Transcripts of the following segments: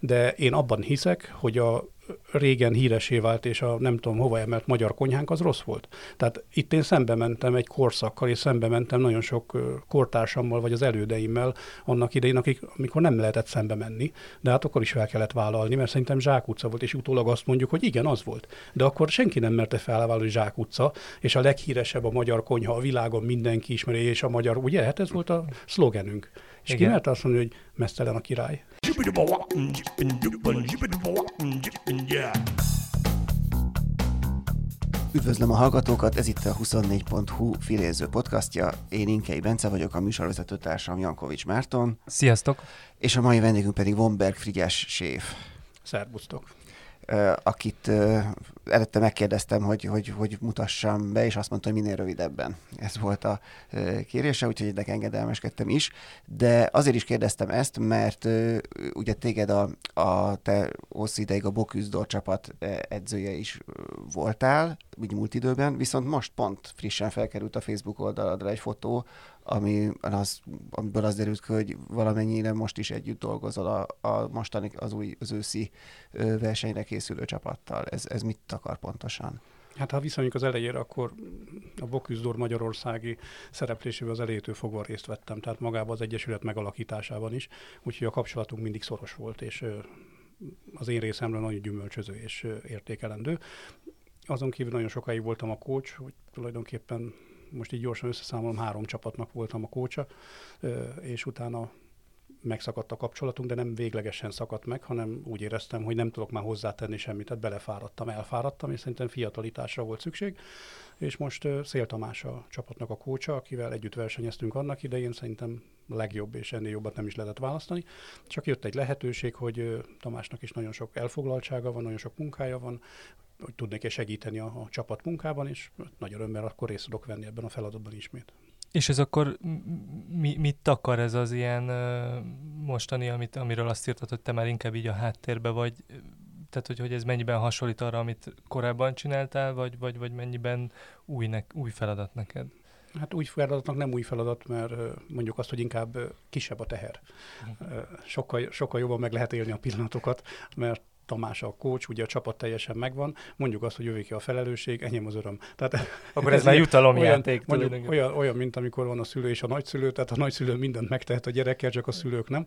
de én abban hiszek, hogy a régen híresé vált, és a nem tudom hova emelt magyar konyhánk az rossz volt. Tehát itt én szembe mentem egy korszakkal, és szembe mentem nagyon sok kortársammal, vagy az elődeimmel annak idején, akik, amikor nem lehetett szembe menni, de hát akkor is fel kellett vállalni, mert szerintem zsákutca volt, és utólag azt mondjuk, hogy igen, az volt. De akkor senki nem merte felvállalni, hogy zsákutca, és a leghíresebb a magyar konyha a világon mindenki ismeri, és a magyar, ugye? Hát ez volt a szlogenünk. És igen. ki mert azt mondani, hogy mesztelen a király. Üdvözlöm a hallgatókat, ez itt a 24.hu filéző podcastja. Én Inkei Bence vagyok, a műsorvezető társam Jankovics Márton. Sziasztok! És a mai vendégünk pedig Vonberg Frigyes séf. Szerbusztok! Akit előtte megkérdeztem, hogy, hogy, hogy mutassam be, és azt mondta, hogy minél rövidebben. Ez volt a kérése, úgyhogy ennek engedelmeskedtem is. De azért is kérdeztem ezt, mert ugye téged a, a te hosszú ideig a Boküzdor csapat edzője is voltál, úgy múlt időben, viszont most pont frissen felkerült a Facebook oldaladra egy fotó, ami az, amiből az derült ki, hogy valamennyire most is együtt dolgozol a, a mostani, az új, az őszi versenyre készülő csapattal. Ez, ez mit akar pontosan? Hát ha viszonyunk az elejére, akkor a Boküzdor Magyarországi szereplésével az elejétől fogva részt vettem, tehát magában az Egyesület megalakításában is, úgyhogy a kapcsolatunk mindig szoros volt, és az én részemről nagyon gyümölcsöző és értékelendő. Azon kívül nagyon sokáig voltam a coach, hogy tulajdonképpen most így gyorsan összeszámolom, három csapatnak voltam a kócsa, és utána megszakadt a kapcsolatunk, de nem véglegesen szakadt meg, hanem úgy éreztem, hogy nem tudok már hozzátenni semmit, tehát belefáradtam, elfáradtam, és szerintem fiatalításra volt szükség, és most Szél Tamás a csapatnak a kócsa, akivel együtt versenyeztünk annak idején, szerintem legjobb, és ennél jobbat nem is lehetett választani. Csak jött egy lehetőség, hogy Tamásnak is nagyon sok elfoglaltsága van, nagyon sok munkája van, hogy tudnék-e segíteni a, a csapat munkában, és nagy örömmel akkor részt tudok venni ebben a feladatban ismét. És ez akkor mi, mit takar ez az ilyen mostani, amit, amiről azt írtad, hogy te már inkább így a háttérbe vagy, tehát hogy, hogy ez mennyiben hasonlít arra, amit korábban csináltál, vagy, vagy, vagy mennyiben új, ne, új feladat neked? Hát új feladatnak nem új feladat, mert mondjuk azt, hogy inkább kisebb a teher. Uh-huh. Sokkal, sokkal jobban meg lehet élni a pillanatokat, mert Tamás a coach, ugye a csapat teljesen megvan, mondjuk azt, hogy jövék ki a felelősség, enyém az öröm. Tehát, Akkor ez, ez már jutalomjáték. Olyan, mondjuk, olyan, olyan, mint amikor van a szülő és a nagyszülő, tehát a nagyszülő mindent megtehet a gyerekkel, csak a szülők nem.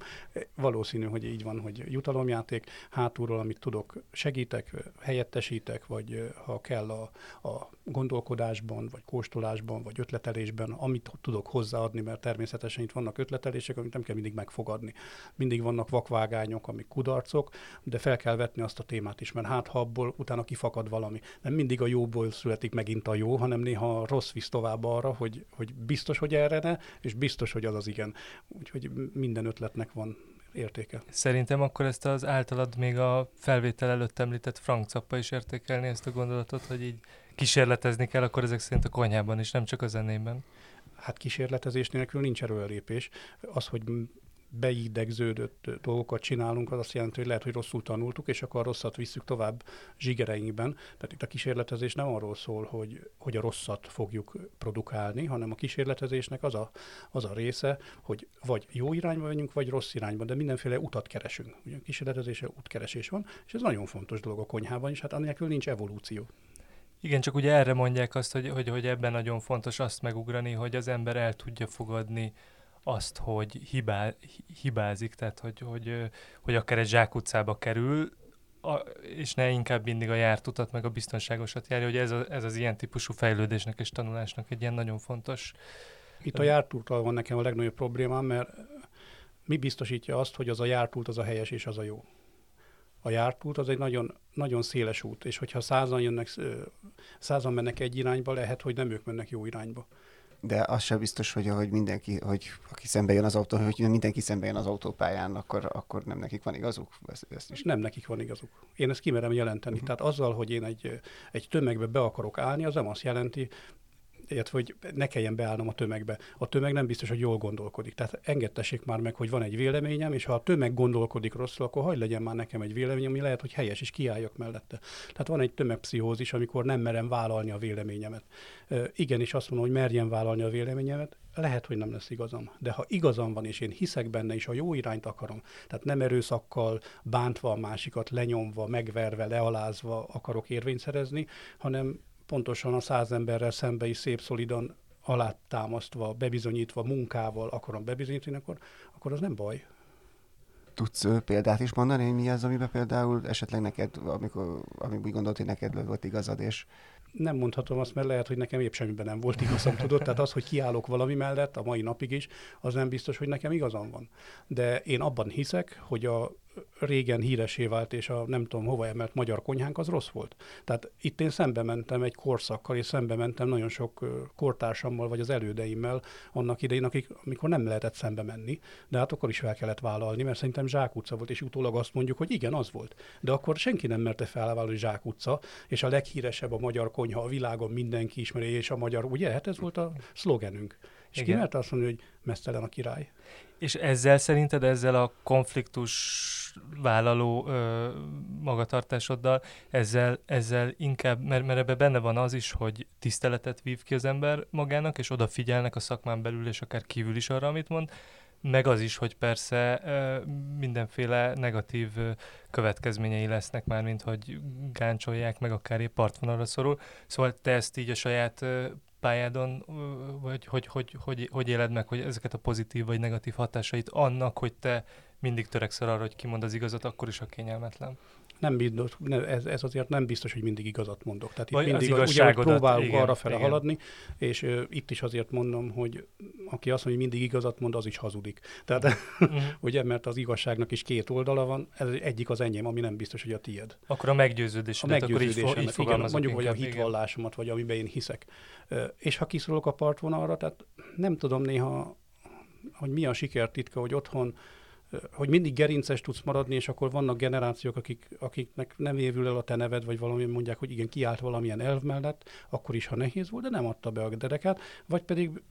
Valószínű, hogy így van, hogy jutalomjáték, hátulról, amit tudok, segítek, helyettesítek, vagy ha kell a, a gondolkodásban, vagy kóstolásban, vagy ötletelésben, amit tudok hozzáadni, mert természetesen itt vannak ötletelések, amit nem kell mindig megfogadni. Mindig vannak vakvágányok, amik kudarcok, de fel kell vetni azt a témát is, mert hát ha abból utána kifakad valami. Nem mindig a jóból születik megint a jó, hanem néha a rossz visz tovább arra, hogy, hogy biztos, hogy erre ne, és biztos, hogy az az igen. Úgyhogy minden ötletnek van értéke. Szerintem akkor ezt az általad még a felvétel előtt említett Frank Cappa is értékelni ezt a gondolatot, hogy így kísérletezni kell, akkor ezek szerint a konyhában is, nem csak a zenében. Hát kísérletezés nélkül nincs erőlépés. Az, hogy beidegződött dolgokat csinálunk, az azt jelenti, hogy lehet, hogy rosszul tanultuk, és akkor a rosszat visszük tovább zsigereinkben. Tehát itt a kísérletezés nem arról szól, hogy, hogy a rosszat fogjuk produkálni, hanem a kísérletezésnek az a, az a része, hogy vagy jó irányba menjünk, vagy rossz irányba, de mindenféle utat keresünk. Ugye a kísérletezésre útkeresés van, és ez nagyon fontos dolog a konyhában is, hát annélkül nincs evolúció. Igen, csak ugye erre mondják azt, hogy, hogy, hogy ebben nagyon fontos azt megugrani, hogy az ember el tudja fogadni azt, hogy hibá, hibázik, tehát hogy, hogy, hogy akár egy zsákutcába kerül, a, és ne inkább mindig a járt utat, meg a biztonságosat járja, hogy ez, a, ez az ilyen típusú fejlődésnek és tanulásnak egy ilyen nagyon fontos... Itt a jártúttal van nekem a legnagyobb problémám, mert mi biztosítja azt, hogy az a jártút az a helyes és az a jó? A jártút az egy nagyon, nagyon széles út, és hogyha százan jönnek, százan mennek egy irányba, lehet, hogy nem ők mennek jó irányba de az sem biztos, hogy, hogy mindenki, hogy aki szembe jön az autó, hogy mindenki szembe jön az autópályán, akkor, akkor nem nekik van igazuk? Ezt, ezt is. Nem nekik van igazuk. Én ezt kimerem jelenteni. Uh-huh. Tehát azzal, hogy én egy, egy tömegbe be akarok állni, az nem azt jelenti, illetve hogy ne kelljen beállnom a tömegbe. A tömeg nem biztos, hogy jól gondolkodik. Tehát engedtessék már meg, hogy van egy véleményem, és ha a tömeg gondolkodik rosszul, akkor hagyd legyen már nekem egy véleményem, ami lehet, hogy helyes, és kiálljak mellette. Tehát van egy tömegpszichózis, amikor nem merem vállalni a véleményemet. Igen, és azt mondom, hogy merjem vállalni a véleményemet, lehet, hogy nem lesz igazam. De ha igazam van, és én hiszek benne, és a jó irányt akarom, tehát nem erőszakkal, bántva a másikat, lenyomva, megverve, lealázva akarok érvényt szerezni, hanem pontosan a száz emberrel szembe is szép szolidan alátámasztva, bebizonyítva, munkával akarom bebizonyítani, akkor, akkor az nem baj. Tudsz példát is mondani, hogy mi az, amiben például esetleg neked, amikor, amikor úgy gondolt, hogy neked volt igazad, és nem mondhatom azt, mert lehet, hogy nekem épp semmiben nem volt igazam, tudod? Tehát az, hogy kiállok valami mellett a mai napig is, az nem biztos, hogy nekem igazam van. De én abban hiszek, hogy a régen híresé vált, és a nem tudom hova emelt magyar konyhánk az rossz volt. Tehát itt én szembe mentem egy korszakkal, és szembe mentem nagyon sok kortársammal, vagy az elődeimmel annak idején, akik, amikor nem lehetett szembe menni, de hát akkor is fel kellett vállalni, mert szerintem zsákutca volt, és utólag azt mondjuk, hogy igen, az volt. De akkor senki nem merte felvállalni zsákutca, és a leghíresebb a magyar konyha a világon mindenki ismeri, és a magyar, ugye? Hát ez volt a szlogenünk. És Igen. ki mert azt mondani, hogy mesztelen a király. És ezzel szerinted, ezzel a konfliktus vállaló ö, magatartásoddal, ezzel, ezzel inkább, mert, mert ebben benne van az is, hogy tiszteletet vív ki az ember magának, és odafigyelnek a szakmán belül, és akár kívül is arra, amit mond, meg az is, hogy persze mindenféle negatív következményei lesznek már, mint hogy gáncsolják, meg akár épp partvonalra szorul. Szóval te ezt így a saját pályádon, vagy hogy, hogy, hogy, hogy éled meg, hogy ezeket a pozitív vagy negatív hatásait annak, hogy te mindig törekszel arra, hogy kimond az igazat, akkor is a kényelmetlen. Nem biztos, ez, ez azért nem biztos, hogy mindig igazat mondok. Tehát itt mindig ugye, próbálunk igen, arra fele haladni, és uh, itt is azért mondom, hogy aki azt mondja, hogy mindig igazat mond, az is hazudik. Tehát uh-huh. ugye, mert az igazságnak is két oldala van, ez egyik az enyém, ami nem biztos, hogy a tied. Akkor a meggyőződés. A meggyőződés. Akkor így, így igen, mondjuk, hogy a hitvallásomat, vagy amiben én hiszek. Uh, és ha kiszorulok a partvonalra, tehát nem tudom néha, hogy mi a sikertitka, hogy otthon hogy mindig gerinces tudsz maradni, és akkor vannak generációk, akik, akiknek nem évül el a te neved, vagy valami mondják, hogy igen, kiállt valamilyen elv mellett, akkor is, ha nehéz volt, de nem adta be a dereket, vagy pedig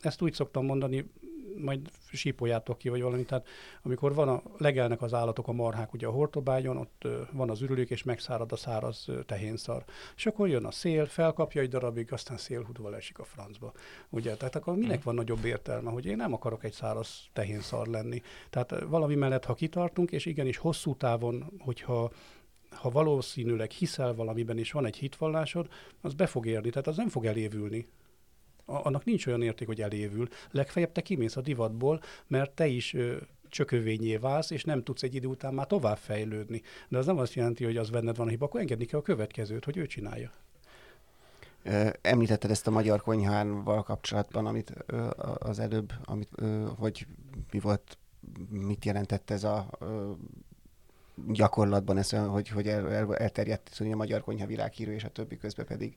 ezt úgy szoktam mondani, majd sípoljátok ki, vagy valami. Tehát amikor van a, legelnek az állatok, a marhák ugye a hortobágyon, ott van az ürülék, és megszárad a száraz tehénszar. És akkor jön a szél, felkapja egy darabig, aztán szélhudva esik a francba. Ugye? Tehát akkor minek van nagyobb értelme, hogy én nem akarok egy száraz tehénszar lenni. Tehát valami mellett, ha kitartunk, és igenis hosszú távon, hogyha ha valószínűleg hiszel valamiben, és van egy hitvallásod, az be fog érni, tehát az nem fog elévülni annak nincs olyan érték, hogy elévül. Legfeljebb te kimész a divatból, mert te is csökövényé válsz, és nem tudsz egy idő után már tovább fejlődni. De az nem azt jelenti, hogy az benned van a hiba, akkor engedni kell a következőt, hogy ő csinálja. Említetted ezt a magyar konyhával kapcsolatban, amit az előbb, amit, hogy mi volt, mit jelentett ez a gyakorlatban, ez, hogy, hogy el, elterjedt hogy a magyar konyha világhírű, és a többi közben pedig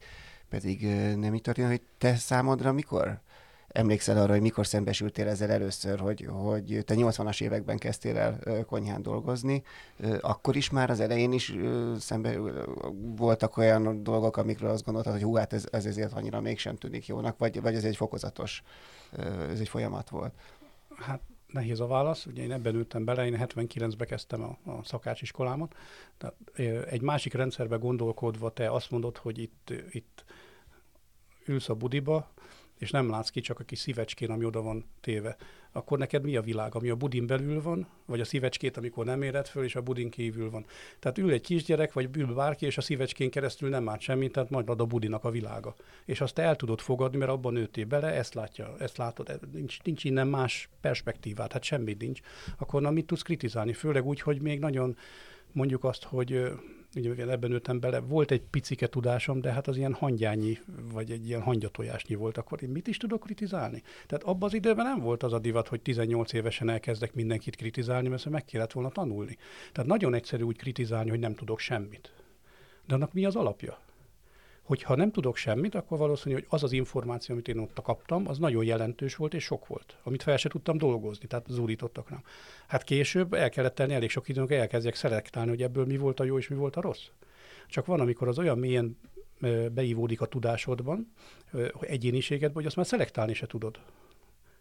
pedig nem így történt, hogy te számodra mikor emlékszel arra, hogy mikor szembesültél ezzel először, hogy, hogy te 80-as években kezdtél el konyhán dolgozni, akkor is már az elején is szembe voltak olyan dolgok, amikről azt gondoltad, hogy hú, hát ez, ez ezért annyira mégsem tűnik jónak, vagy, vagy ez egy fokozatos, ez egy folyamat volt? Hát nehéz a válasz, ugye én ebben ültem bele, én 79-ben kezdtem a, a szakácsiskolámat, tehát egy másik rendszerbe gondolkodva te azt mondod, hogy itt, itt ülsz a budiba, és nem látsz ki csak a kis szívecskén, ami oda van téve, akkor neked mi a világ, ami a budin belül van, vagy a szívecskét, amikor nem éred föl, és a budin kívül van. Tehát ül egy kisgyerek, vagy ül bárki, és a szívecskén keresztül nem lát semmit, tehát majd ad a budinak a világa. És azt el tudod fogadni, mert abban nőttél bele, ezt látja, ezt látod, nincs, nincs innen más perspektívát, hát semmi nincs. Akkor na, mit tudsz kritizálni? Főleg úgy, hogy még nagyon mondjuk azt, hogy ugye ebben nőttem bele, volt egy picike tudásom, de hát az ilyen hangyányi, vagy egy ilyen hangyatojásnyi volt, akkor én mit is tudok kritizálni? Tehát abban az időben nem volt az a divat, hogy 18 évesen elkezdek mindenkit kritizálni, mert meg kellett volna tanulni. Tehát nagyon egyszerű úgy kritizálni, hogy nem tudok semmit. De annak mi az alapja? Hogyha nem tudok semmit, akkor valószínű, hogy az az információ, amit én ott kaptam, az nagyon jelentős volt és sok volt, amit fel se tudtam dolgozni, tehát zúrítottak rám. Hát később el kellett tenni elég sok időnk, elkezdjek szelektálni, hogy ebből mi volt a jó és mi volt a rossz. Csak van, amikor az olyan mélyen beívódik a tudásodban, egyéniségedben, hogy azt már szelektálni se tudod.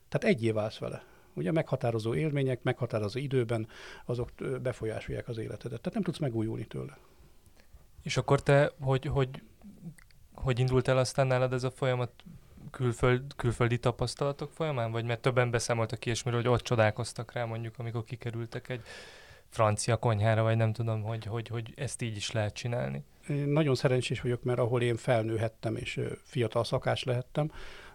Tehát egyé válsz vele. Ugye meghatározó élmények, meghatározó időben, azok befolyásolják az életedet. Tehát nem tudsz megújulni tőle. És akkor te, hogy, hogy, hogy indult el aztán nálad ez a folyamat külföld, külföldi tapasztalatok folyamán? Vagy mert többen beszámoltak ilyesmiről, hogy ott csodálkoztak rá mondjuk, amikor kikerültek egy francia konyhára, vagy nem tudom, hogy, hogy, hogy ezt így is lehet csinálni. Én nagyon szerencsés vagyok, mert ahol én felnőhettem és fiatal szakás lehettem,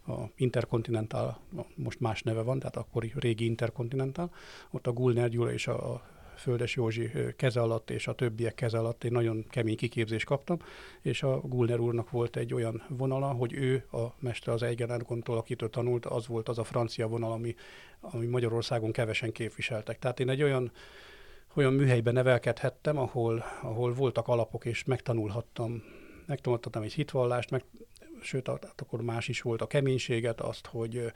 a Intercontinental, most más neve van, tehát akkori régi Intercontinental, ott a Gulner Gyula és a Földes Józsi keze alatt és a többiek keze alatt egy nagyon kemény kiképzést kaptam, és a Gulner úrnak volt egy olyan vonala, hogy ő, a mester az Eigenergontól, akitől tanult, az volt az a francia vonal, ami, ami Magyarországon kevesen képviseltek. Tehát én egy olyan olyan műhelyben nevelkedhettem, ahol, ahol voltak alapok, és megtanulhattam, megtanulhattam egy hitvallást, meg, sőt, akkor más is volt a keménységet, azt, hogy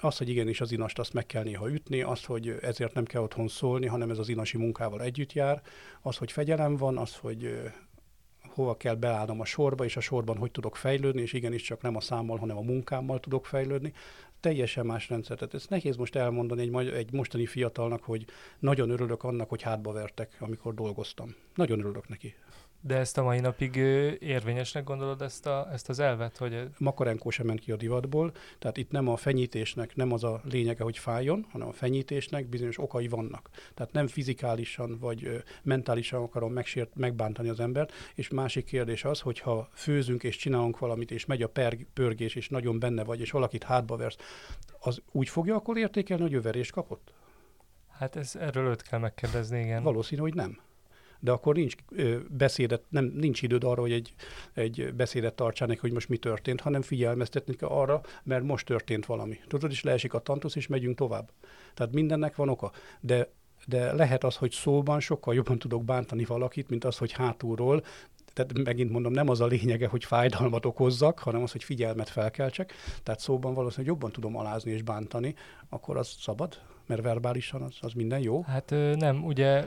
az, hogy igenis az inast azt meg kell néha ütni, az, hogy ezért nem kell otthon szólni, hanem ez az inasi munkával együtt jár, az, hogy fegyelem van, az, hogy hova kell beállnom a sorba, és a sorban hogy tudok fejlődni, és igenis csak nem a számmal, hanem a munkámmal tudok fejlődni. Teljesen más rendszer. Tehát ez nehéz most elmondani egy, egy mostani fiatalnak, hogy nagyon örülök annak, hogy hátba vertek, amikor dolgoztam. Nagyon örülök neki. De ezt a mai napig érvényesnek gondolod ezt, a, ezt az elvet? Hogy... Makarenko sem ment ki a divatból, tehát itt nem a fenyítésnek nem az a lényege, hogy fájjon, hanem a fenyítésnek bizonyos okai vannak. Tehát nem fizikálisan vagy mentálisan akarom megsért, megbántani az embert, és másik kérdés az, hogy ha főzünk és csinálunk valamit, és megy a perg, pörgés, és nagyon benne vagy, és valakit hátba versz, az úgy fogja akkor értékelni, hogy ő verést kapott? Hát ez, erről őt kell megkérdezni, igen. Valószínű, hogy nem de akkor nincs beszédet, nem, nincs időd arra, hogy egy, egy beszédet tartsál neki, hogy most mi történt, hanem figyelmeztetni kell arra, mert most történt valami. Tudod, is leesik a tantusz, és megyünk tovább. Tehát mindennek van oka. De de lehet az, hogy szóban sokkal jobban tudok bántani valakit, mint az, hogy hátulról tehát megint mondom, nem az a lényege, hogy fájdalmat okozzak, hanem az, hogy figyelmet felkeltsek. Tehát szóban valószínűleg jobban tudom alázni és bántani, akkor az szabad? Mert verbálisan az, az minden jó? Hát nem, ugye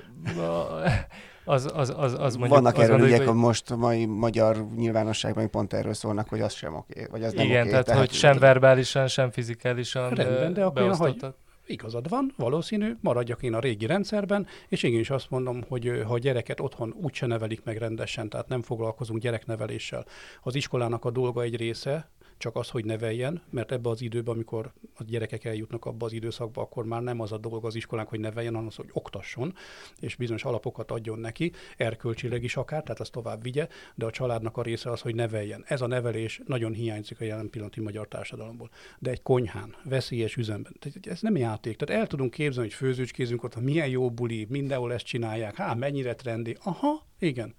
az, az, az, az mondjuk... Vannak erről ügyek, hogy... most a mai magyar nyilvánosságban pont erről szólnak, hogy az sem oké, vagy az nem Igen, oké. tehát, tehát, hogy sem verbálisan, sem fizikálisan Rendben, de akkor hogy igazad van, valószínű, maradjak én a régi rendszerben, és én is azt mondom, hogy ha a gyereket otthon úgyse nevelik meg rendesen, tehát nem foglalkozunk gyerekneveléssel. Az iskolának a dolga egy része, csak az, hogy neveljen, mert ebbe az időben, amikor a gyerekek eljutnak abba az időszakba, akkor már nem az a dolog az iskolánk, hogy neveljen, hanem az, hogy oktasson, és bizonyos alapokat adjon neki, erkölcsileg is akár, tehát azt tovább vigye, de a családnak a része az, hogy neveljen. Ez a nevelés nagyon hiányzik a jelen pillanati magyar társadalomból. De egy konyhán, veszélyes üzemben, tehát ez nem játék. Tehát el tudunk képzelni, hogy főzőcskézünk ott, milyen jó buli, mindenhol ezt csinálják, hát mennyire trendi. Aha, igen.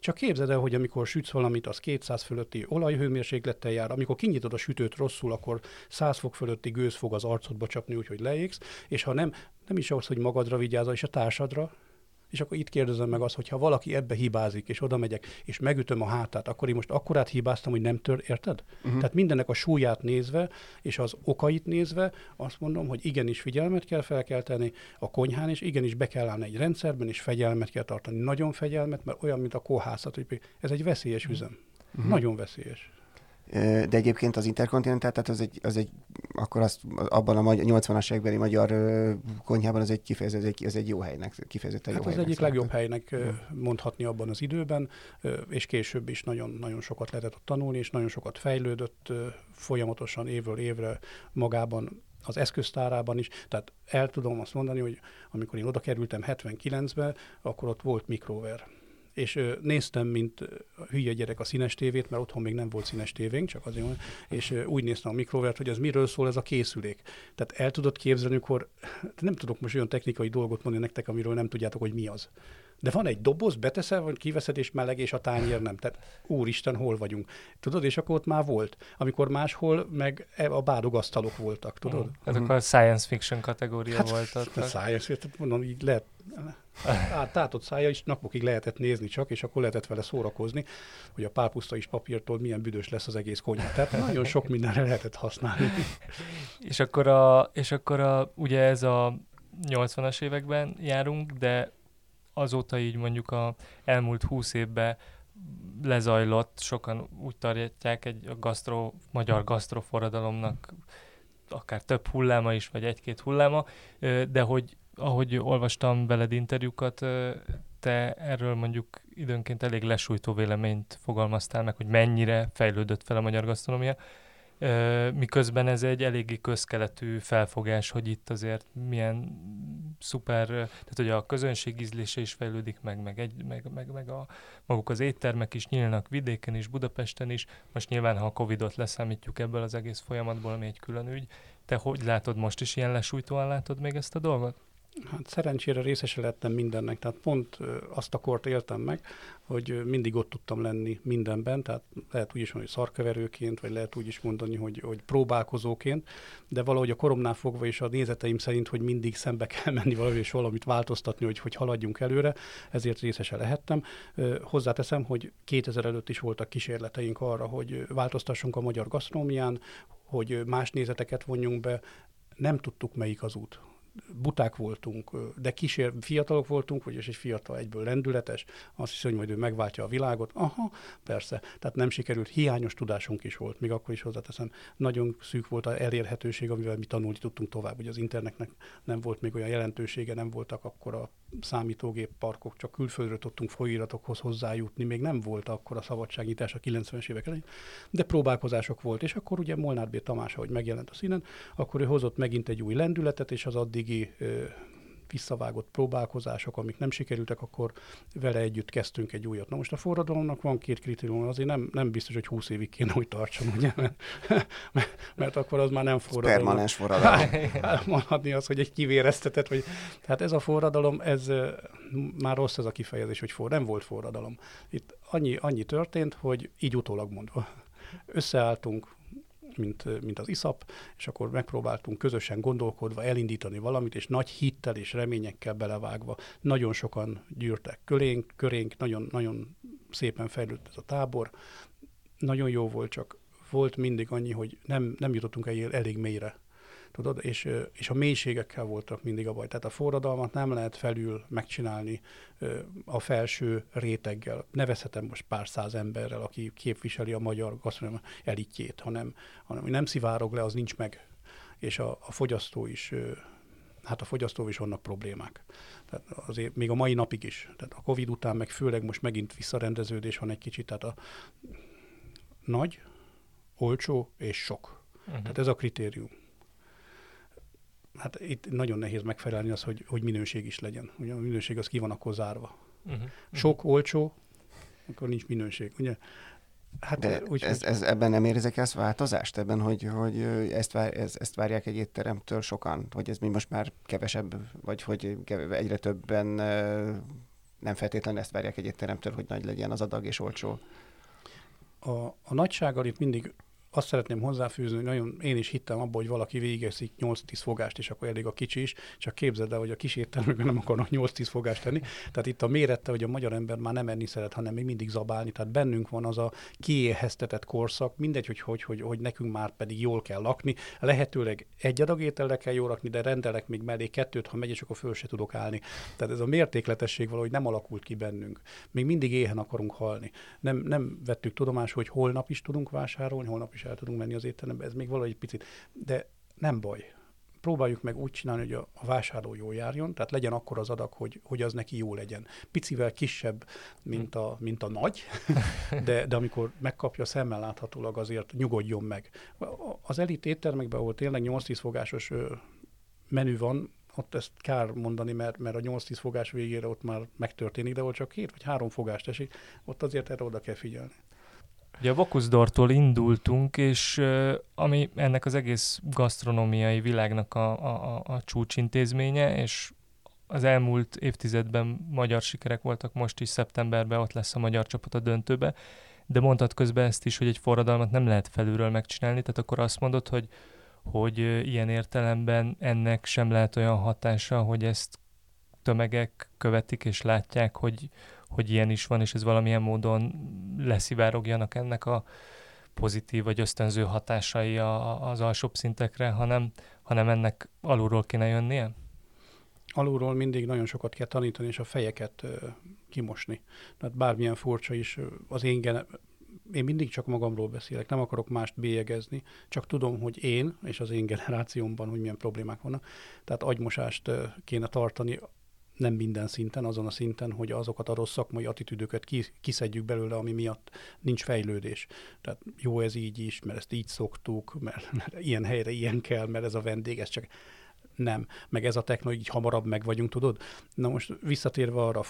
Csak képzeld el, hogy amikor sütsz valamit, az 200 fölötti olajhőmérséklettel jár, amikor kinyitod a sütőt rosszul, akkor 100 fok fölötti gőz fog az arcodba csapni, úgyhogy leégsz, és ha nem, nem is az, hogy magadra vigyázol, és a társadra, és akkor itt kérdezem meg azt, hogy ha valaki ebbe hibázik, és oda megyek, és megütöm a hátát, akkor én most akkorát hibáztam, hogy nem tör, érted? Uh-huh. Tehát mindennek a súlyát nézve, és az okait nézve, azt mondom, hogy igenis figyelmet kell felkelteni a konyhán, és igenis be kell állni egy rendszerben, és fegyelmet kell tartani. Nagyon fegyelmet, mert olyan, mint a kóhászat, hogy ez egy veszélyes mhm. üzem. Uh-huh. Nagyon veszélyes. De egyébként az Intercontinental, tehát az egy, az egy akkor azt, abban a 80-as évekbeli magyar konyhában az egy kifejező, az egy, az egy jó helynek, kifejezetten hát jó az helynek egyik legjobb helynek mondhatni abban az időben, és később is nagyon, nagyon sokat lehetett ott tanulni, és nagyon sokat fejlődött folyamatosan évről évre magában az eszköztárában is. Tehát el tudom azt mondani, hogy amikor én oda kerültem 79-be, akkor ott volt mikrover és néztem, mint hülye gyerek a színes tévét, mert otthon még nem volt színes tévénk, csak azért, és úgy néztem a mikrovert, hogy ez miről szól ez a készülék. Tehát el tudod képzelni, akkor nem tudok most olyan technikai dolgot mondani nektek, amiről nem tudjátok, hogy mi az. De van egy doboz, beteszel, vagy kiveszed, és meleg, és a tányér nem. Tehát úristen, hol vagyunk. Tudod, és akkor ott már volt. Amikor máshol meg e, a bádogasztalok voltak, tudod? Mm. Ezek uh-huh. a science fiction kategória hát, volt ott. A science fiction, mondom, így lehet, át, tátott szája is napokig lehetett nézni csak, és akkor lehetett vele szórakozni, hogy a pálpuszta is papírtól milyen büdös lesz az egész konyha. Tehát nagyon sok mindenre lehetett használni. és akkor, a, és akkor a, ugye ez a 80-as években járunk, de azóta így mondjuk a elmúlt húsz évben lezajlott, sokan úgy tartják egy a gasztro, magyar gasztroforradalomnak akár több hulláma is, vagy egy-két hulláma, de hogy ahogy olvastam veled interjúkat, te erről mondjuk időnként elég lesújtó véleményt fogalmaztál meg, hogy mennyire fejlődött fel a magyar gasztronómia, miközben ez egy eléggé közkeletű felfogás, hogy itt azért milyen szuper, tehát hogy a közönség ízlése is fejlődik meg, meg, egy, meg, meg, meg a, maguk az éttermek is nyílnak vidéken is, Budapesten is. Most nyilván, ha a Covid-ot leszámítjuk ebből az egész folyamatból, ami egy külön ügy, te hogy látod most is ilyen lesújtóan látod még ezt a dolgot? Hát szerencsére részese lettem mindennek, tehát pont azt a kort éltem meg, hogy mindig ott tudtam lenni mindenben, tehát lehet úgy is mondani, hogy szarkeverőként, vagy lehet úgy is mondani, hogy, hogy próbálkozóként, de valahogy a koromnál fogva és a nézeteim szerint, hogy mindig szembe kell menni valahogy és valamit változtatni, hogy, hogy haladjunk előre, ezért részese lehettem. Hozzáteszem, hogy 2000 előtt is voltak kísérleteink arra, hogy változtassunk a magyar gasztronómián, hogy más nézeteket vonjunk be, nem tudtuk, melyik az út buták voltunk, de kísér, fiatalok voltunk, vagyis egy fiatal egyből lendületes, azt hiszem, hogy majd ő megváltja a világot. Aha, persze, tehát nem sikerült, hiányos tudásunk is volt, még akkor is hozzáteszem, nagyon szűk volt a elérhetőség, amivel mi tanulni tudtunk tovább, ugye az internetnek nem volt még olyan jelentősége, nem voltak akkor a számítógép parkok, csak külföldről tudtunk folyóiratokhoz hozzájutni, még nem volt akkor a szabadságnyitás a 90-es évek elején, de próbálkozások volt, és akkor ugye Molnár B. Tamás, ahogy megjelent a színen, akkor ő hozott megint egy új lendületet, és az addigi visszavágott próbálkozások, amik nem sikerültek, akkor vele együtt kezdtünk egy újat. Na most a forradalomnak van két kritérium, azért nem, nem biztos, hogy 20 évig kéne, hogy tartson, ugye? Mert, mert, mert akkor az már nem forradalom. Permanens forradalom. Mondhatni az, hogy egy kivéreztetett, vagy... Tehát ez a forradalom, ez már rossz ez a kifejezés, hogy for, nem volt forradalom. Itt annyi, annyi történt, hogy így utólag mondva. Összeálltunk, mint, mint az ISAP, és akkor megpróbáltunk közösen gondolkodva elindítani valamit, és nagy hittel és reményekkel belevágva. Nagyon sokan gyűrtek körénk, körénk nagyon, nagyon szépen fejlődött ez a tábor. Nagyon jó volt, csak volt mindig annyi, hogy nem, nem jutottunk el elég mélyre tudod, és, és a mélységekkel voltak mindig a baj. Tehát a forradalmat nem lehet felül megcsinálni a felső réteggel. Nevezhetem most pár száz emberrel, aki képviseli a magyar gasztronómia elitjét, hanem, hanem nem szivárog le, az nincs meg. És a, a fogyasztó is hát a fogyasztó is vannak problémák. Tehát azért még a mai napig is. Tehát a Covid után meg főleg most megint visszarendeződés van egy kicsit, tehát a nagy, olcsó és sok. Uh-huh. Tehát ez a kritérium hát itt nagyon nehéz megfelelni az, hogy, hogy minőség is legyen. Ugye a minőség az ki van akkor zárva. Uh-huh. Sok, olcsó, akkor nincs minőség. Ugye? Hát, De úgy, ez, ez, ebben nem érzek ezt változást? Ebben, hogy, hogy ezt, vár, ez, ezt várják egy étteremtől sokan? Hogy ez mi most már kevesebb, vagy hogy egyre többen nem feltétlenül ezt várják egy étteremtől, hogy nagy legyen az adag és olcsó? A, a nagysággal itt mindig azt szeretném hozzáfűzni, hogy nagyon én is hittem abban, hogy valaki végezik 8-10 fogást, és akkor elég a kicsi is, csak képzeld el, hogy a kis éttermekben nem akarnak 8-10 fogást tenni. Tehát itt a mérette, hogy a magyar ember már nem enni szeret, hanem még mindig zabálni. Tehát bennünk van az a kiéheztetett korszak, mindegy, hogy, hogy, hogy, hogy nekünk már pedig jól kell lakni. Lehetőleg egy adag ételre kell jól lakni, de rendelek még mellé kettőt, ha megy, és akkor föl se tudok állni. Tehát ez a mértékletesség valahogy nem alakult ki bennünk. Még mindig éhen akarunk halni. Nem, nem vettük tudomásul, hogy holnap is tudunk vásárolni, holnap is el tudunk menni az étterembe, ez még valahogy picit, de nem baj. Próbáljuk meg úgy csinálni, hogy a, a vásárló jól járjon, tehát legyen akkor az adag, hogy, hogy az neki jó legyen. Picivel kisebb, mint a, mint a nagy, de, de amikor megkapja szemmel láthatólag, azért nyugodjon meg. Az elit éttermekben, ahol tényleg 8-10 fogásos menü van, ott ezt kár mondani, mert, mert a 8-10 fogás végére ott már megtörténik, de ott csak két vagy három fogást esik, ott azért erre oda kell figyelni. Ugye a Vokuszdortól indultunk, és ami ennek az egész gasztronómiai világnak a, a, a csúcsintézménye, és az elmúlt évtizedben magyar sikerek voltak, most is szeptemberben ott lesz a magyar csapat a döntőbe, de mondtad közben ezt is, hogy egy forradalmat nem lehet felülről megcsinálni, tehát akkor azt mondod, hogy, hogy ilyen értelemben ennek sem lehet olyan hatása, hogy ezt tömegek követik és látják, hogy, hogy ilyen is van, és ez valamilyen módon leszivárogjanak ennek a pozitív vagy ösztönző hatásai a, az alsóbb szintekre, hanem, hanem ennek alulról kéne jönnie? alulról mindig nagyon sokat kell tanítani, és a fejeket ö, kimosni. Tehát bármilyen furcsa is, az én gene- én mindig csak magamról beszélek, nem akarok mást bélyegezni, csak tudom, hogy én és az én generációmban, hogy milyen problémák vannak. Tehát agymosást kéne tartani nem minden szinten, azon a szinten, hogy azokat a rossz szakmai attitűdöket kiszedjük belőle, ami miatt nincs fejlődés. Tehát jó ez így is, mert ezt így szoktuk, mert, mert ilyen helyre ilyen kell, mert ez a vendég, ez csak nem, meg ez a techno, így hamarabb meg vagyunk, tudod? Na most visszatérve arra,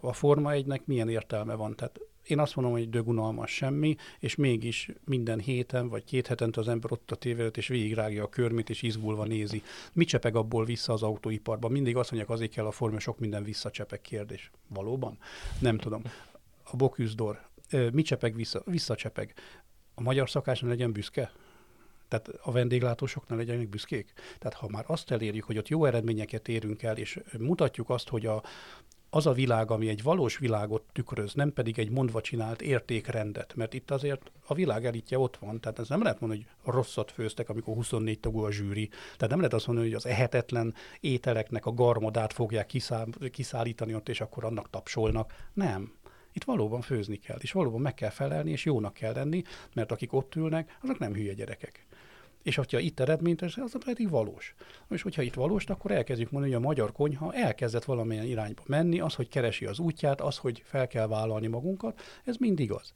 a, Forma egynek milyen értelme van? Tehát én azt mondom, hogy dögunalmas semmi, és mégis minden héten vagy két hetente az ember ott a tévélet, és végigrágja a körmét, és izgulva nézi. Mi csepeg abból vissza az autóiparban? Mindig azt mondják, azért kell a forma, sok minden visszacsepeg kérdés. Valóban? Nem tudom. A Boküzdor, mi csepeg vissza? Visszacsepeg. A magyar szakás ne legyen büszke? Tehát a vendéglátósok ne legyenek büszkék. Tehát ha már azt elérjük, hogy ott jó eredményeket érünk el, és mutatjuk azt, hogy a, az a világ, ami egy valós világot tükröz, nem pedig egy mondva csinált értékrendet, mert itt azért a világ elitje ott van, tehát ez nem lehet mondani, hogy rosszat főztek, amikor 24 tagú a zsűri, tehát nem lehet azt mondani, hogy az ehetetlen ételeknek a garmodát fogják kiszáll, kiszállítani ott, és akkor annak tapsolnak. Nem. Itt valóban főzni kell, és valóban meg kell felelni, és jónak kell lenni, mert akik ott ülnek, azok nem hülye gyerekek. És hogyha itt eredményt, az pedig valós. És hogyha itt valós, akkor elkezdjük mondani, hogy a magyar konyha elkezdett valamilyen irányba menni, az, hogy keresi az útját, az, hogy fel kell vállalni magunkat, ez mind igaz.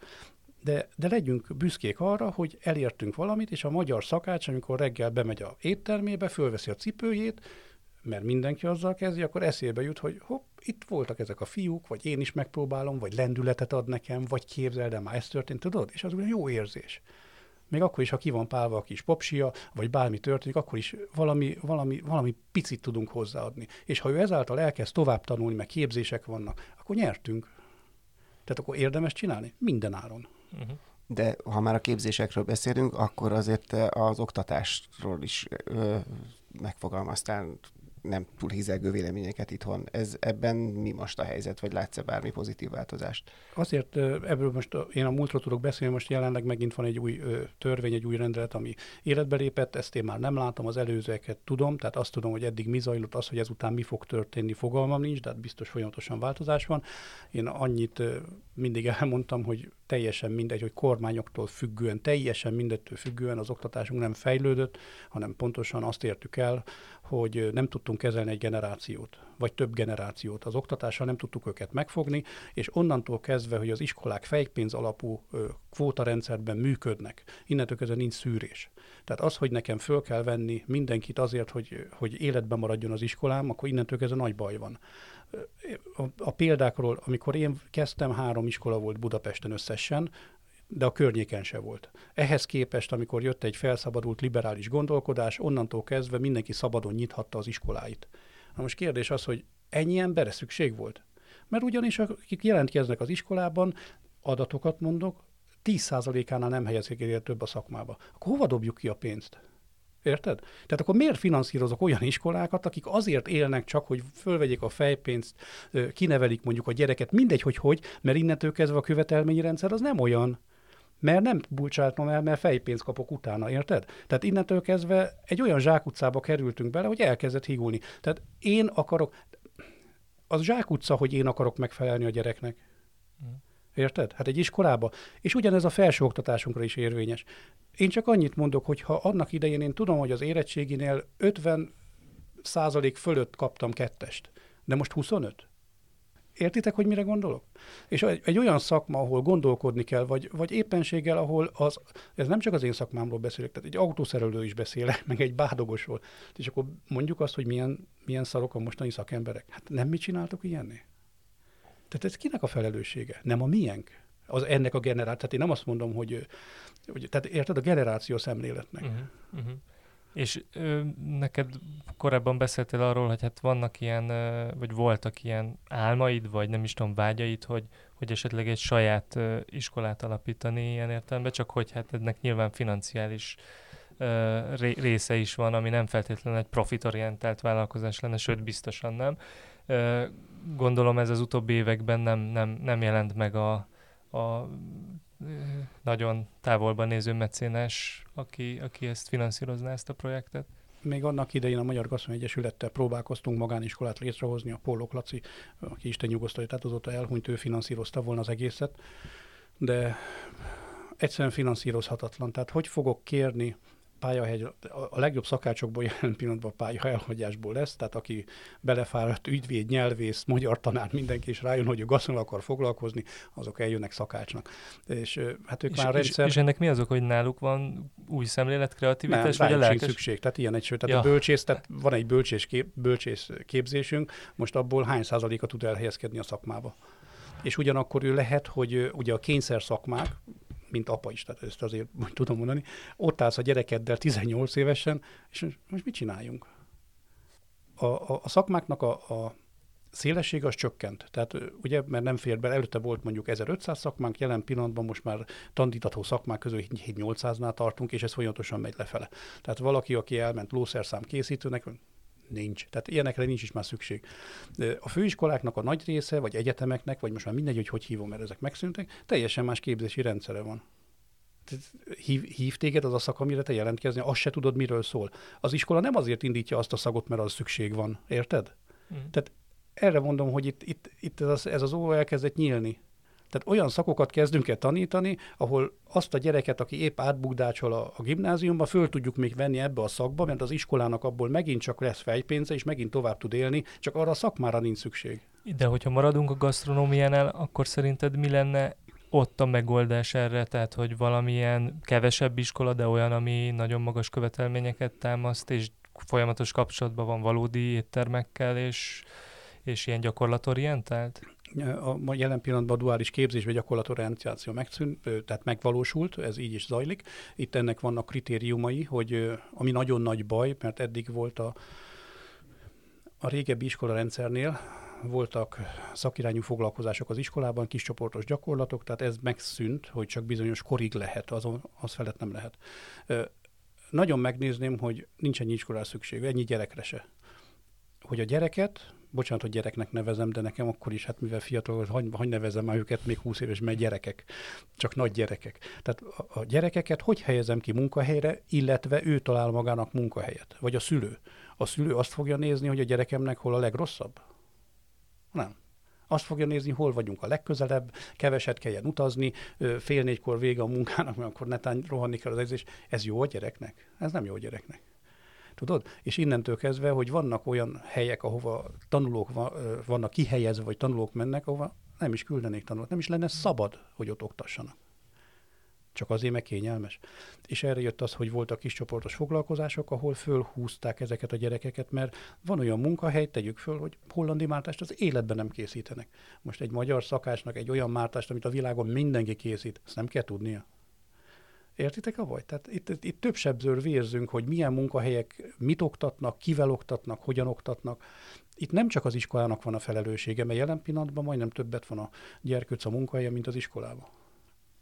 De, de legyünk büszkék arra, hogy elértünk valamit, és a magyar szakács, amikor reggel bemegy a éttermébe, fölveszi a cipőjét, mert mindenki azzal kezdi, akkor eszébe jut, hogy hopp, itt voltak ezek a fiúk, vagy én is megpróbálom, vagy lendületet ad nekem, vagy képzeld el, már ez történt, tudod? És az olyan jó érzés még akkor is, ha ki van pálva a kis popsia, vagy bármi történik, akkor is valami, valami, valami picit tudunk hozzáadni. És ha ő ezáltal elkezd tovább tanulni, meg képzések vannak, akkor nyertünk. Tehát akkor érdemes csinálni? Minden áron. Uh-huh. De ha már a képzésekről beszélünk, akkor azért az oktatásról is ö, megfogalmaztál nem túl hizelgő véleményeket itthon. Ez ebben mi most a helyzet, vagy látsz-e bármi pozitív változást? Azért ebből most én a múltról tudok beszélni, most jelenleg megint van egy új törvény, egy új rendelet, ami életbe lépett, ezt én már nem látom, az előzőeket tudom, tehát azt tudom, hogy eddig mi zajlott, az, hogy ezután mi fog történni, fogalmam nincs, de hát biztos folyamatosan változás van. Én annyit mindig elmondtam, hogy teljesen mindegy, hogy kormányoktól függően, teljesen mindettől függően az oktatásunk nem fejlődött, hanem pontosan azt értük el, hogy nem tudtunk kezelni egy generációt, vagy több generációt. Az oktatással nem tudtuk őket megfogni, és onnantól kezdve, hogy az iskolák fejpénz alapú kvótarendszerben működnek, innentől kezdve nincs szűrés. Tehát az, hogy nekem föl kell venni mindenkit azért, hogy, hogy életben maradjon az iskolám, akkor innentől kezdve nagy baj van a, a példákról, amikor én kezdtem, három iskola volt Budapesten összesen, de a környéken se volt. Ehhez képest, amikor jött egy felszabadult liberális gondolkodás, onnantól kezdve mindenki szabadon nyithatta az iskoláit. Na most kérdés az, hogy ennyi emberre szükség volt? Mert ugyanis akik jelentkeznek az iskolában, adatokat mondok, 10%-ánál nem helyezik el több a szakmába. Akkor hova dobjuk ki a pénzt? Érted? Tehát akkor miért finanszírozok olyan iskolákat, akik azért élnek csak, hogy fölvegyék a fejpénzt, kinevelik mondjuk a gyereket, mindegy, hogy hogy, mert innentől kezdve a követelményi rendszer az nem olyan, mert nem bulcsáltam el, mert fejpénzt kapok utána, érted? Tehát innentől kezdve egy olyan zsákutcába kerültünk bele, hogy elkezdett higulni. Tehát én akarok, az zsákutca, hogy én akarok megfelelni a gyereknek. Mm. Érted? Hát egy iskolába. És ugyanez a felsőoktatásunkra is érvényes. Én csak annyit mondok, hogy ha annak idején én tudom, hogy az érettséginél 50 százalék fölött kaptam kettest, de most 25? Értitek, hogy mire gondolok? És egy, egy olyan szakma, ahol gondolkodni kell, vagy, vagy éppenséggel, ahol az, ez nem csak az én szakmámról beszélek, tehát egy autószerelő is beszélek, meg egy bádogosról, és akkor mondjuk azt, hogy milyen, milyen szarok a mostani szakemberek. Hát nem mi csináltok ilyenné? Tehát ez kinek a felelőssége? Nem a miénk? Az ennek a generáció. Tehát én nem azt mondom, hogy, hogy tehát érted a generáció szemléletnek. Uh-huh, uh-huh. És ö, neked korábban beszéltél arról, hogy hát vannak ilyen, ö, vagy voltak ilyen álmaid, vagy nem is tudom, vágyaid, hogy, hogy esetleg egy saját ö, iskolát alapítani ilyen értelemben, csak hogy hát ennek nyilván financiális ö, ré, része is van, ami nem feltétlenül egy profitorientált vállalkozás lenne, sőt biztosan nem. Ö, gondolom ez az utóbbi években nem, nem, nem jelent meg a, a nagyon távolban néző mecénás, aki, aki ezt finanszírozná, ezt a projektet? még annak idején a Magyar Gasztronómiai Egyesülettel próbálkoztunk magániskolát létrehozni, a Pólok Laci, aki Isten nyugosztalja, tehát azóta elhunyt, ő finanszírozta volna az egészet, de egyszerűen finanszírozhatatlan. Tehát hogy fogok kérni pályahegy, a legjobb szakácsokból jelen pillanatban pálya elhagyásból lesz, tehát aki belefáradt ügyvéd, nyelvész, magyar tanár, mindenki is rájön, hogy ő gasztron akar foglalkozni, azok eljönnek szakácsnak. És hát ők és, már rendszer... És, és ennek mi azok, hogy náluk van új szemlélet, kreativitás, nem, vagy a lelkes? szükség, tehát ilyen egy tehát ja. a bölcsész, tehát van egy bölcsész, kép, bölcsész képzésünk, most abból hány százaléka tud elhelyezkedni a szakmába? És ugyanakkor ő lehet, hogy ugye a kényszer szakmák, mint apa is, tehát ezt azért tudom mondani, ott állsz a gyerekeddel 18 évesen, és most mit csináljunk? A, a, a szakmáknak a, a szélesség az csökkent. Tehát ugye, mert nem fér bele, előtte volt mondjuk 1500 szakmánk, jelen pillanatban most már tandítató szakmák közül 800-nál tartunk, és ez folyamatosan megy lefele. Tehát valaki, aki elment lószerszám készítőnek, nincs. Tehát ilyenekre nincs is már szükség. A főiskoláknak a nagy része, vagy egyetemeknek, vagy most már mindegy, hogy hogy hívom, mert ezek megszűntek, teljesen más képzési rendszere van. Hív, hív téged az a szak, amire te jelentkezni, azt se tudod, miről szól. Az iskola nem azért indítja azt a szagot, mert az szükség van, érted? Mm. Tehát erre mondom, hogy itt, itt, itt ez, az, ez az ó elkezdett nyílni. Tehát olyan szakokat kezdünk el tanítani, ahol azt a gyereket, aki épp átbukdácsol a, a gimnáziumba, föl tudjuk még venni ebbe a szakba, mert az iskolának abból megint csak lesz fejpénze, és megint tovább tud élni, csak arra a szakmára nincs szükség. De hogyha maradunk a gasztronómiánál, akkor szerinted mi lenne ott a megoldás erre, tehát hogy valamilyen kevesebb iskola, de olyan, ami nagyon magas követelményeket támaszt, és folyamatos kapcsolatban van valódi éttermekkel, és, és ilyen gyakorlatorientált? A jelen pillanatban a duális képzés vagy gyakorlatorientáció megszűnt, tehát megvalósult, ez így is zajlik. Itt ennek vannak kritériumai, hogy ami nagyon nagy baj, mert eddig volt a, a régebbi iskolarendszernél, voltak szakirányú foglalkozások az iskolában, kis csoportos gyakorlatok, tehát ez megszűnt, hogy csak bizonyos korig lehet, azon, az felett nem lehet. Nagyon megnézném, hogy nincs ennyi iskolás szükség, ennyi gyerekre se. Hogy a gyereket bocsánat, hogy gyereknek nevezem, de nekem akkor is, hát mivel fiatal, hogy, hogy nevezem már őket még 20 éves, mert gyerekek, csak nagy gyerekek. Tehát a, a gyerekeket hogy helyezem ki munkahelyre, illetve ő talál magának munkahelyet, vagy a szülő. A szülő azt fogja nézni, hogy a gyerekemnek hol a legrosszabb? Nem azt fogja nézni, hol vagyunk a legközelebb, keveset kelljen utazni, fél négykor vége a munkának, mert akkor netán rohanni kell az edzés. Ez jó a gyereknek? Ez nem jó a gyereknek. Tudod? És innentől kezdve, hogy vannak olyan helyek, ahova tanulók vannak kihelyezve, vagy tanulók mennek, ahova nem is küldenék tanulók, nem is lenne szabad, hogy ott oktassanak. Csak azért, meg kényelmes. És erre jött az, hogy voltak kis csoportos foglalkozások, ahol fölhúzták ezeket a gyerekeket, mert van olyan munkahely, tegyük föl, hogy hollandi mártást az életben nem készítenek. Most egy magyar szakácsnak egy olyan mártást, amit a világon mindenki készít, ezt nem kell tudnia. Értitek a baj? Tehát itt, itt, itt több sebzőr vérzünk, hogy milyen munkahelyek mit oktatnak, kivel oktatnak, hogyan oktatnak. Itt nem csak az iskolának van a felelőssége, mert jelen pillanatban majdnem többet van a gyerkőc a munkahelye, mint az iskolában.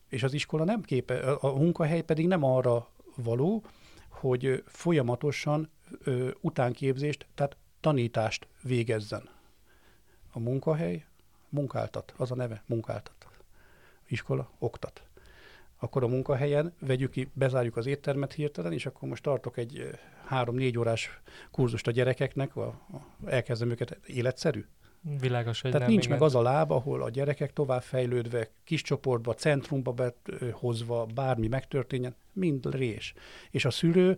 És az iskola nem képe, a munkahely pedig nem arra való, hogy folyamatosan ö, utánképzést, tehát tanítást végezzen. A munkahely munkáltat, az a neve, munkáltat. Iskola oktat akkor a munkahelyen vegyük ki, bezárjuk az éttermet hirtelen, és akkor most tartok egy három-négy órás kurzust a gyerekeknek, a, a, elkezdem őket életszerű. Világos, hogy Tehát nem, nincs igen. meg az a láb, ahol a gyerekek tovább fejlődve, kis csoportba, centrumba behozva, bármi megtörténjen, mind rés. És a szülő,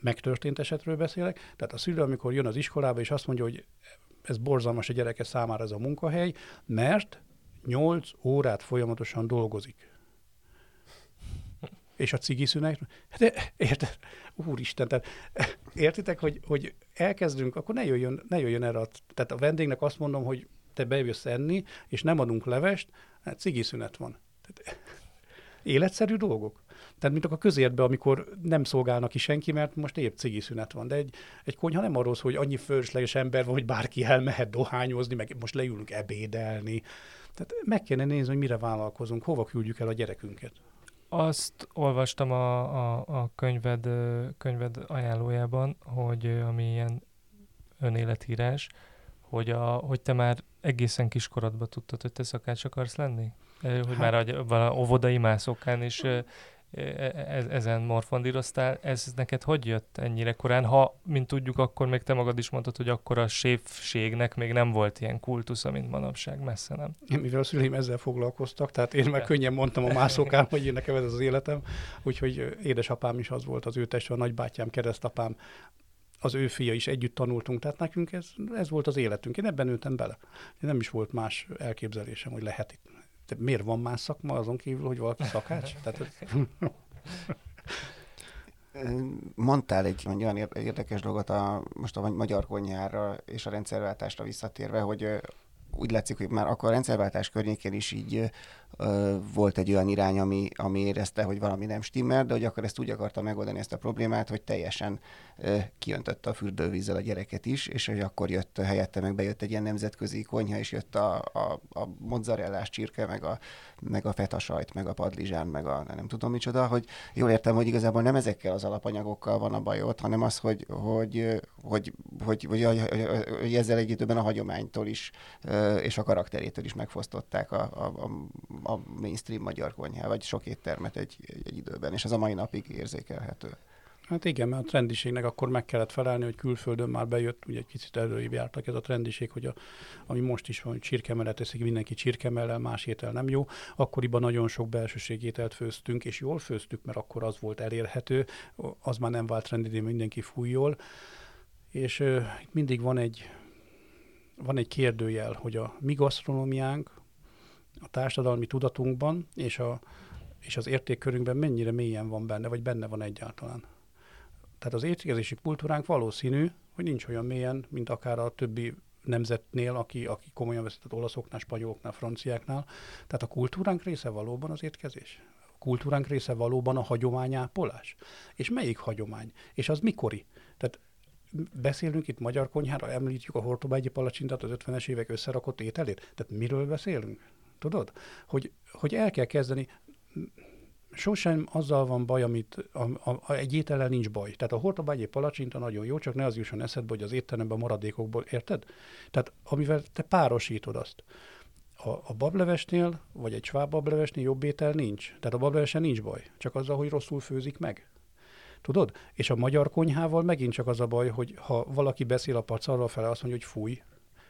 megtörtént esetről beszélek, tehát a szülő, amikor jön az iskolába, és azt mondja, hogy ez borzalmas a gyereke számára ez a munkahely, mert 8 órát folyamatosan dolgozik és a cigiszünet, de érted, úristen, tehát értitek, hogy, hogy elkezdünk, akkor ne jöjjön, ne jöjjön erre, a, tehát a vendégnek azt mondom, hogy te bejössz enni, és nem adunk levest, hát cigiszünet van. Tehát, életszerű dolgok. Tehát mint a közértben, amikor nem szolgálnak ki senki, mert most épp cigiszünet van. De egy, egy konyha nem arról hogy annyi fölösleges ember van, hogy bárki elmehet dohányozni, meg most leülünk ebédelni. Tehát meg kéne nézni, hogy mire vállalkozunk, hova küldjük el a gyerekünket. Azt olvastam a, a, a könyved, könyved ajánlójában, hogy ami ilyen önéletírás, hogy, a, hogy te már egészen kiskorodban tudtad, hogy te szakács akarsz lenni? Hogy hát. már a, a óvodai mászokán is ezen morfondíroztál. Ez neked hogy jött ennyire korán? Ha, mint tudjuk, akkor még te magad is mondtad, hogy akkor a séfségnek még nem volt ilyen kultusza, mint manapság, messze nem. Mivel a szüleim ezzel foglalkoztak, tehát én meg könnyen mondtam a mászókán, hogy én nekem ez az életem, úgyhogy édesapám is az volt, az ő testve, a nagybátyám, keresztapám, az ő fia is együtt tanultunk, tehát nekünk ez, ez volt az életünk. Én ebben nőttem bele. Én nem is volt más elképzelésem, hogy lehet itt. De miért van más szakma azon kívül, hogy valaki szakács? Tehát, Mondtál egy olyan érdekes dolgot a, most a magyar konyhára és a rendszerváltásra visszatérve, hogy úgy látszik, hogy már akkor a rendszerváltás környékén is így volt egy olyan irány, ami, ami érezte, hogy valami nem stimmel, de hogy akkor ezt úgy akarta megoldani ezt a problémát, hogy teljesen kiöntötte a fürdővízzel a gyereket is, és hogy akkor jött helyette, meg bejött egy ilyen nemzetközi konyha, és jött a, a, a mozzarellás csirke, meg a, meg a feta sajt, meg a padlizsán, meg a nem tudom micsoda, hogy jól értem, hogy igazából nem ezekkel az alapanyagokkal van a bajot, hanem az, hogy, hogy, hogy, hogy, hogy, hogy, hogy, hogy ezzel egy időben a hagyománytól is, és a karakterétől is megfosztották a, a, a mainstream magyar konyhá, vagy sok éttermet egy, egy, időben, és ez a mai napig érzékelhető. Hát igen, mert a trendiségnek akkor meg kellett felelni, hogy külföldön már bejött, ugye egy kicsit előrébb jártak ez a trendiség, hogy a, ami most is van, hogy csirkemelet teszik, mindenki csirkemellel, más étel nem jó. Akkoriban nagyon sok belsőségételt főztünk, és jól főztük, mert akkor az volt elérhető, az már nem vált trendi, mindenki fújjól. És uh, mindig van egy, van egy kérdőjel, hogy a mi gasztronómiánk, a társadalmi tudatunkban és, a, és az értékkörünkben mennyire mélyen van benne, vagy benne van egyáltalán. Tehát az értékezési kultúránk valószínű, hogy nincs olyan mélyen, mint akár a többi nemzetnél, aki, aki komolyan veszített olaszoknál, spanyoloknál, franciáknál. Tehát a kultúránk része valóban az étkezés. A kultúránk része valóban a hagyományápolás. És melyik hagyomány? És az mikori? Tehát beszélünk itt magyar konyhára, említjük a hortobágyi palacsintát, az 50-es évek összerakott ételét. Tehát miről beszélünk? Tudod? Hogy, hogy el kell kezdeni, sosem azzal van baj, amit a, a, a, egy étellel nincs baj. Tehát a hortobágyi palacsinta nagyon jó, csak ne az jusson eszedbe, hogy az étteremben maradékokból, érted? Tehát amivel te párosítod azt. A, a bablevesnél, vagy egy sváb bablevesnél jobb étel nincs. Tehát a bablevesen nincs baj, csak azzal, hogy rosszul főzik meg. Tudod? És a magyar konyhával megint csak az a baj, hogy ha valaki beszél a pacarral fele, azt mondja, hogy fúj.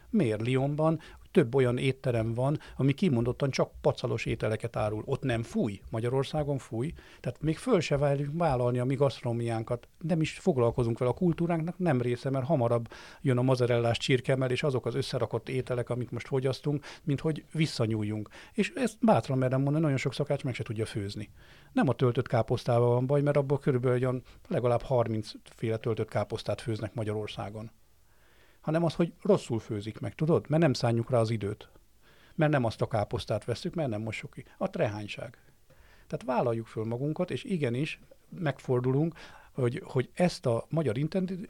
Miért Lyonban több olyan étterem van, ami kimondottan csak pacalos ételeket árul. Ott nem fúj, Magyarországon fúj, tehát még föl se váljuk vállalni a mi gasztronómiánkat, nem is foglalkozunk vele, a kultúránknak nem része, mert hamarabb jön a mazarellás csirkemel, és azok az összerakott ételek, amit most fogyasztunk, mint hogy visszanyúljunk. És ezt bátran merem mondani, nagyon sok szakács meg se tudja főzni. Nem a töltött káposztával van baj, mert abból körülbelül legalább 30 féle töltött káposztát főznek Magyarországon hanem az, hogy rosszul főzik meg, tudod? Mert nem szánjuk rá az időt. Mert nem azt a káposztát veszük, mert nem mosok ki. A trehányság. Tehát vállaljuk föl magunkat, és igenis megfordulunk, hogy, hogy ezt a magyar intendi,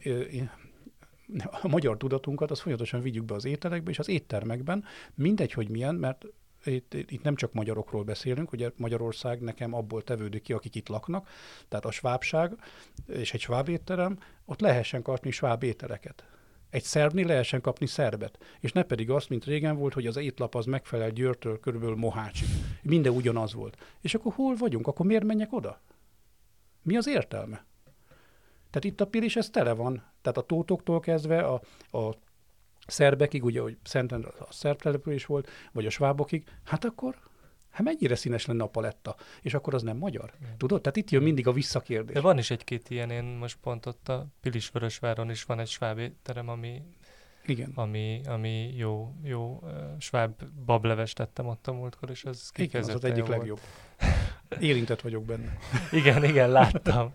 a magyar tudatunkat, az folyamatosan vigyük be az ételekbe és az éttermekben, mindegy, hogy milyen, mert itt, itt nem csak magyarokról beszélünk, ugye Magyarország nekem abból tevődik ki, akik itt laknak, tehát a svábság és egy sváb étterem, ott lehessen kapni sváb ételeket egy szerbni lehessen kapni szerbet. És ne pedig azt, mint régen volt, hogy az étlap az megfelel Győrtől körülbelül Mohácsig. Minden ugyanaz volt. És akkor hol vagyunk? Akkor miért menjek oda? Mi az értelme? Tehát itt a Pilis ez tele van. Tehát a tótoktól kezdve a, a szerbekig, ugye, hogy Szenten a szerb település volt, vagy a svábokig, hát akkor Hát mennyire színes lenne a paletta? És akkor az nem magyar. Igen. Tudod? Tehát itt jön mindig a visszakérdés. De van is egy-két ilyen, én most pont ott a Pilisvörösváron is van egy sváb étterem, ami igen. Ami, ami jó, jó uh, sváb bablevest tettem ott a múltkor, és az Igen, az az egyik legjobb. Érintett vagyok benne. igen, igen, láttam.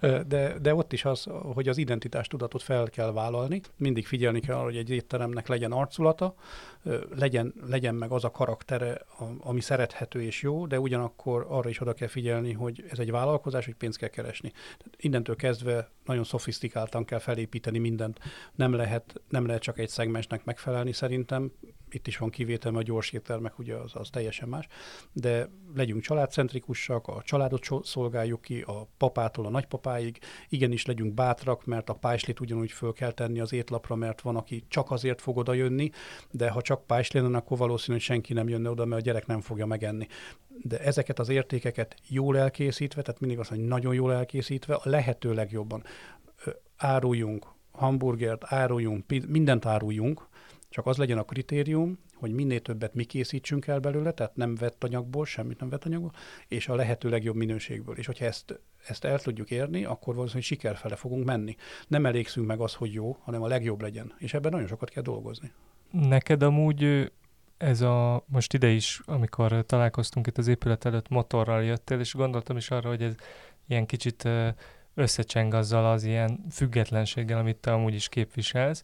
De, de ott is az, hogy az identitás tudatot fel kell vállalni. Mindig figyelni kell, hogy egy étteremnek legyen arculata, legyen, legyen meg az a karaktere, ami szerethető és jó, de ugyanakkor arra is oda kell figyelni, hogy ez egy vállalkozás, hogy pénzt kell keresni. Tehát innentől kezdve nagyon szofisztikáltan kell felépíteni mindent. Nem lehet, nem lehet csak egy szegmensnek megfelelni szerintem. Itt is van kivétel, mert a gyors éttermek ugye az, az teljesen más, de legyünk családcentrikusak, a családot szolgáljuk ki, a papától a nagypapáig, igenis legyünk bátrak, mert a pájslit ugyanúgy föl kell tenni az étlapra, mert van, aki csak azért fog oda jönni, de ha csak pást lenne, akkor valószínű, senki nem jönne oda, mert a gyerek nem fogja megenni. De ezeket az értékeket jól elkészítve, tehát mindig azt mondja, nagyon jól elkészítve, a lehető legjobban áruljunk hamburgert, áruljunk, mindent áruljunk, csak az legyen a kritérium, hogy minél többet mi készítsünk el belőle, tehát nem vett anyagból, semmit nem vett anyagból, és a lehető legjobb minőségből. És hogyha ezt, ezt el tudjuk érni, akkor valószínűleg sikerfele fogunk menni. Nem elégszünk meg az, hogy jó, hanem a legjobb legyen. És ebben nagyon sokat kell dolgozni. Neked amúgy ez a, most ide is, amikor találkoztunk itt az épület előtt, motorral jöttél, és gondoltam is arra, hogy ez ilyen kicsit összecseng azzal az ilyen függetlenséggel, amit te amúgy is képviselsz,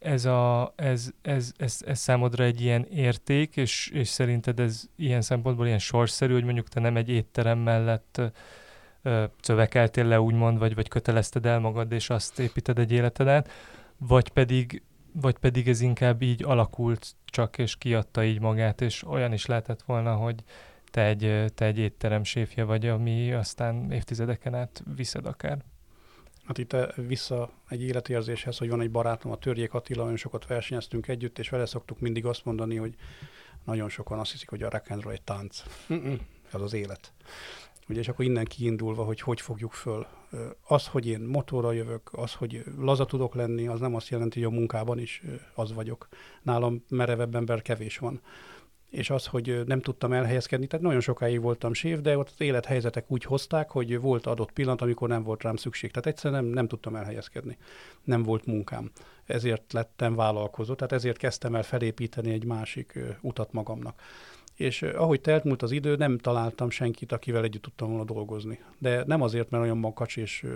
ez, a, ez, ez, ez, ez számodra egy ilyen érték, és, és szerinted ez ilyen szempontból ilyen sorszerű, hogy mondjuk te nem egy étterem mellett szövekeltél le, úgymond, vagy, vagy kötelezted el magad, és azt építed egy életedet, vagy pedig, vagy pedig ez inkább így alakult csak, és kiadta így magát, és olyan is lehetett volna, hogy te egy, te egy étterem séfje vagy, ami aztán évtizedeken át viszed akár. Hát itt eh, vissza egy életérzéshez, hogy van egy barátom, a Törjék Attila, nagyon sokat versenyeztünk együtt, és vele szoktuk mindig azt mondani, hogy nagyon sokan azt hiszik, hogy a rock and roll egy tánc. Ez az élet. Ugye, és akkor innen kiindulva, hogy hogy fogjuk föl. Az, hogy én motorra jövök, az, hogy laza tudok lenni, az nem azt jelenti, hogy a munkában is az vagyok. Nálam merevebb ember kevés van és az, hogy nem tudtam elhelyezkedni, tehát nagyon sokáig voltam sév, de ott az élethelyzetek úgy hozták, hogy volt adott pillanat, amikor nem volt rám szükség. Tehát egyszerűen nem, nem tudtam elhelyezkedni. Nem volt munkám. Ezért lettem vállalkozó, tehát ezért kezdtem el felépíteni egy másik utat magamnak. És ahogy telt múlt az idő, nem találtam senkit, akivel együtt tudtam volna dolgozni. De nem azért, mert olyan makacs és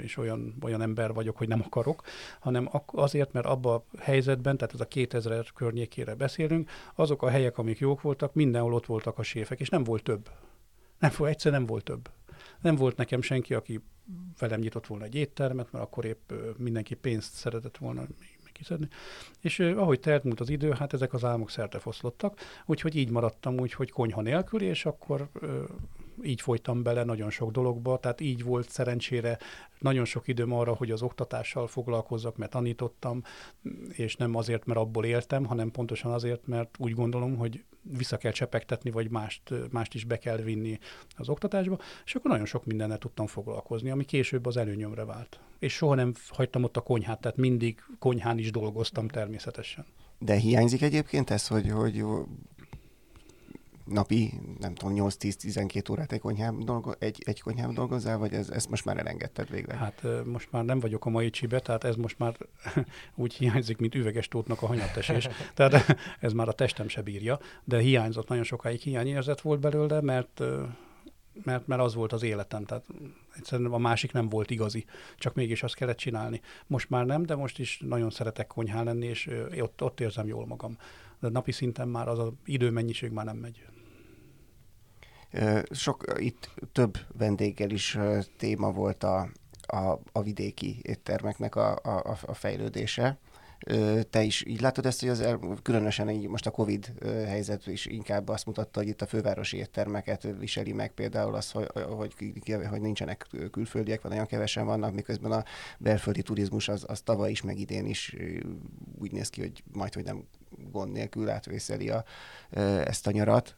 és olyan, olyan ember vagyok, hogy nem akarok, hanem azért, mert abban a helyzetben, tehát ez a 2000 környékére beszélünk, azok a helyek, amik jók voltak, mindenhol ott voltak a séfek, és nem volt több. Nem, egyszer nem volt több. Nem volt nekem senki, aki velem nyitott volna egy éttermet, mert akkor épp mindenki pénzt szeretett volna kiszedni. És ahogy telt múlt az idő, hát ezek az álmok szerte foszlottak, úgyhogy így maradtam úgy, hogy konyha nélkül, és akkor így folytam bele nagyon sok dologba, tehát így volt szerencsére nagyon sok időm arra, hogy az oktatással foglalkozzak, mert tanítottam, és nem azért, mert abból éltem, hanem pontosan azért, mert úgy gondolom, hogy vissza kell csepegtetni, vagy mást, mást is be kell vinni az oktatásba, és akkor nagyon sok mindennel tudtam foglalkozni, ami később az előnyömre vált. És soha nem hagytam ott a konyhát, tehát mindig konyhán is dolgoztam természetesen. De hiányzik egyébként ez, hogy, hogy napi, nem tudom, 8-10-12 órát egy konyhában, dolgo, egy, egy konyhában dolgozzál, vagy ez, ezt most már elengedted végre? Hát most már nem vagyok a mai csibe, tehát ez most már úgy hiányzik, mint üveges tótnak a hanyattesés. tehát ez már a testem se bírja, de hiányzott, nagyon sokáig hiányérzet volt belőle, mert mert, mert az volt az életem, tehát egyszerűen a másik nem volt igazi, csak mégis azt kellett csinálni. Most már nem, de most is nagyon szeretek konyhán lenni, és ott, ott érzem jól magam. De napi szinten már az az időmennyiség már nem megy. Sok, itt több vendéggel is téma volt a, a, a vidéki éttermeknek a, a, a fejlődése. Te is így látod ezt, hogy az el, különösen így most a Covid helyzet is inkább azt mutatta, hogy itt a fővárosi éttermeket viseli meg például az, hogy, hogy, hogy nincsenek külföldiek, vagy nagyon kevesen vannak, miközben a belföldi turizmus az, az tavaly is, meg idén is úgy néz ki, hogy majd, hogy nem gond nélkül átvészeli a, ezt a nyarat.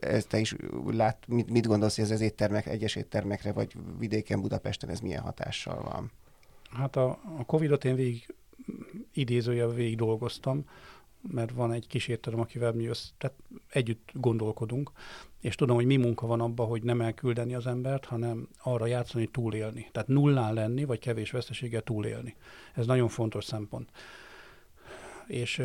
Ezt te is lát, mit, mit gondolsz, hogy ez az éttermek, egyes éttermekre, vagy vidéken, Budapesten ez milyen hatással van? Hát a, a Covid-ot én végig idézője végig dolgoztam, mert van egy kis étterem, akivel mi össz, tehát együtt gondolkodunk, és tudom, hogy mi munka van abban, hogy nem elküldeni az embert, hanem arra játszani, túlélni. Tehát nullán lenni, vagy kevés veszteséggel túlélni. Ez nagyon fontos szempont. És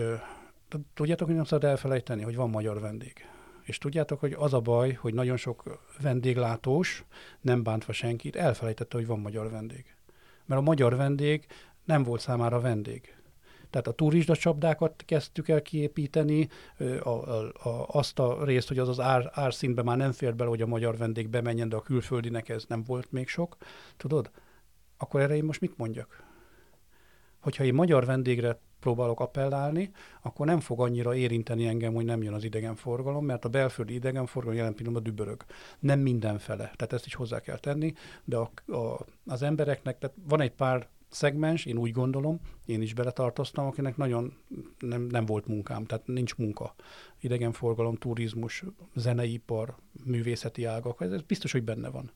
tudjátok, hogy nem szabad elfelejteni, hogy van magyar vendég. És tudjátok, hogy az a baj, hogy nagyon sok vendéglátós, nem bántva senkit, elfelejtette, hogy van magyar vendég. Mert a magyar vendég nem volt számára vendég. Tehát a turista csapdákat kezdtük el kiépíteni, a, a, a, azt a részt, hogy az az ár, árszínbe már nem fér bele, hogy a magyar vendég bemenjen, de a külföldinek ez nem volt még sok. Tudod? Akkor erre én most mit mondjak? Hogyha én magyar vendégre próbálok appellálni, akkor nem fog annyira érinteni engem, hogy nem jön az idegenforgalom, mert a belföldi idegenforgalom jelen pillanatban dübörög. Nem mindenfele, tehát ezt is hozzá kell tenni, de a, a, az embereknek, tehát van egy pár szegmens, én úgy gondolom, én is beletartoztam, akinek nagyon nem, nem volt munkám, tehát nincs munka. Idegenforgalom, turizmus, zeneipar, művészeti ágak, ez, ez biztos, hogy benne van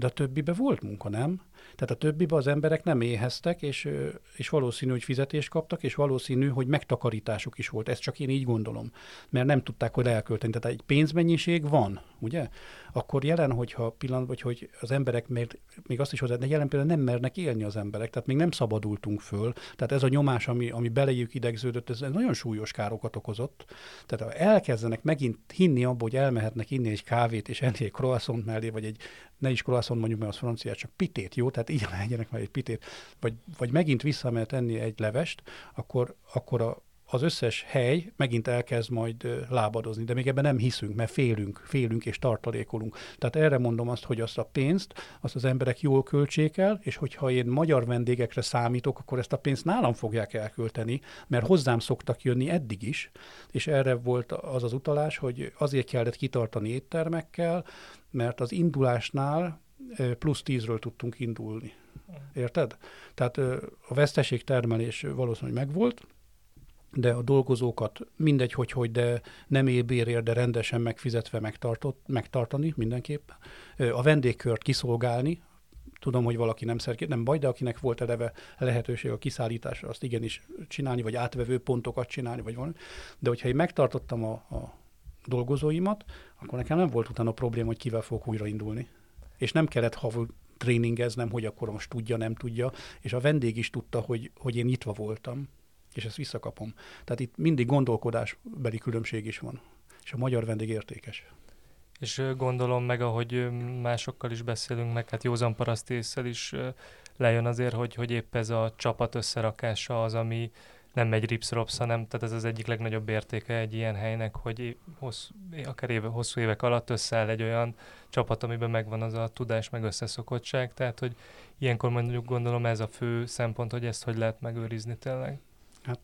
de a többibe volt munka, nem? Tehát a többibe az emberek nem éheztek, és, és valószínű, hogy fizetést kaptak, és valószínű, hogy megtakarításuk is volt. Ezt csak én így gondolom, mert nem tudták, hogy elkölteni. Tehát egy pénzmennyiség van, ugye? Akkor jelen, hogyha pillanat, vagy hogy az emberek, még, még azt is hozzá, de jelen például nem mernek élni az emberek, tehát még nem szabadultunk föl. Tehát ez a nyomás, ami, ami belejük idegződött, ez, ez nagyon súlyos károkat okozott. Tehát ha elkezdenek megint hinni abba, hogy elmehetnek inni egy kávét, és enni egy croissant mellé, vagy egy, ne is croissant mondjuk, mert az francia, csak pitét, jó? Tehát így legyenek már egy pitét, vagy, vagy megint visszamehet enni egy levest, akkor, akkor a, az összes hely megint elkezd majd lábadozni, de még ebben nem hiszünk, mert félünk, félünk és tartalékolunk. Tehát erre mondom azt, hogy azt a pénzt, azt az emberek jól költsék el, és hogyha én magyar vendégekre számítok, akkor ezt a pénzt nálam fogják elkölteni, mert hozzám szoktak jönni eddig is, és erre volt az az utalás, hogy azért kellett kitartani éttermekkel, mert az indulásnál plusz tízről tudtunk indulni. Érted? Tehát a veszteségtermelés valószínűleg megvolt, de a dolgozókat mindegy, hogy hogy, de nem ébérért, de rendesen megfizetve megtartott, megtartani mindenképpen. A vendégkört kiszolgálni, tudom, hogy valaki nem szerké, nem baj, de akinek volt eleve lehetőség a kiszállításra, azt igenis csinálni, vagy átvevő pontokat csinálni, vagy valami. De hogyha én megtartottam a, a dolgozóimat, akkor nekem nem volt utána probléma, hogy kivel fogok újraindulni. És nem kellett havul tréningeznem, hogy akkor most tudja, nem tudja, és a vendég is tudta, hogy, hogy én nyitva voltam és ezt visszakapom. Tehát itt mindig gondolkodásbeli különbség is van, és a magyar vendég értékes. És gondolom meg, ahogy másokkal is beszélünk, meg hát józan parasztészsel is lejön azért, hogy, hogy épp ez a csapat összerakása az, ami nem egy ripsrops, hanem tehát ez az egyik legnagyobb értéke egy ilyen helynek, hogy hosszú, akár éve, hosszú évek alatt összeáll egy olyan csapat, amiben megvan az a tudás, meg összeszokottság, tehát hogy ilyenkor mondjuk gondolom ez a fő szempont, hogy ezt hogy lehet megőrizni tényleg. Hát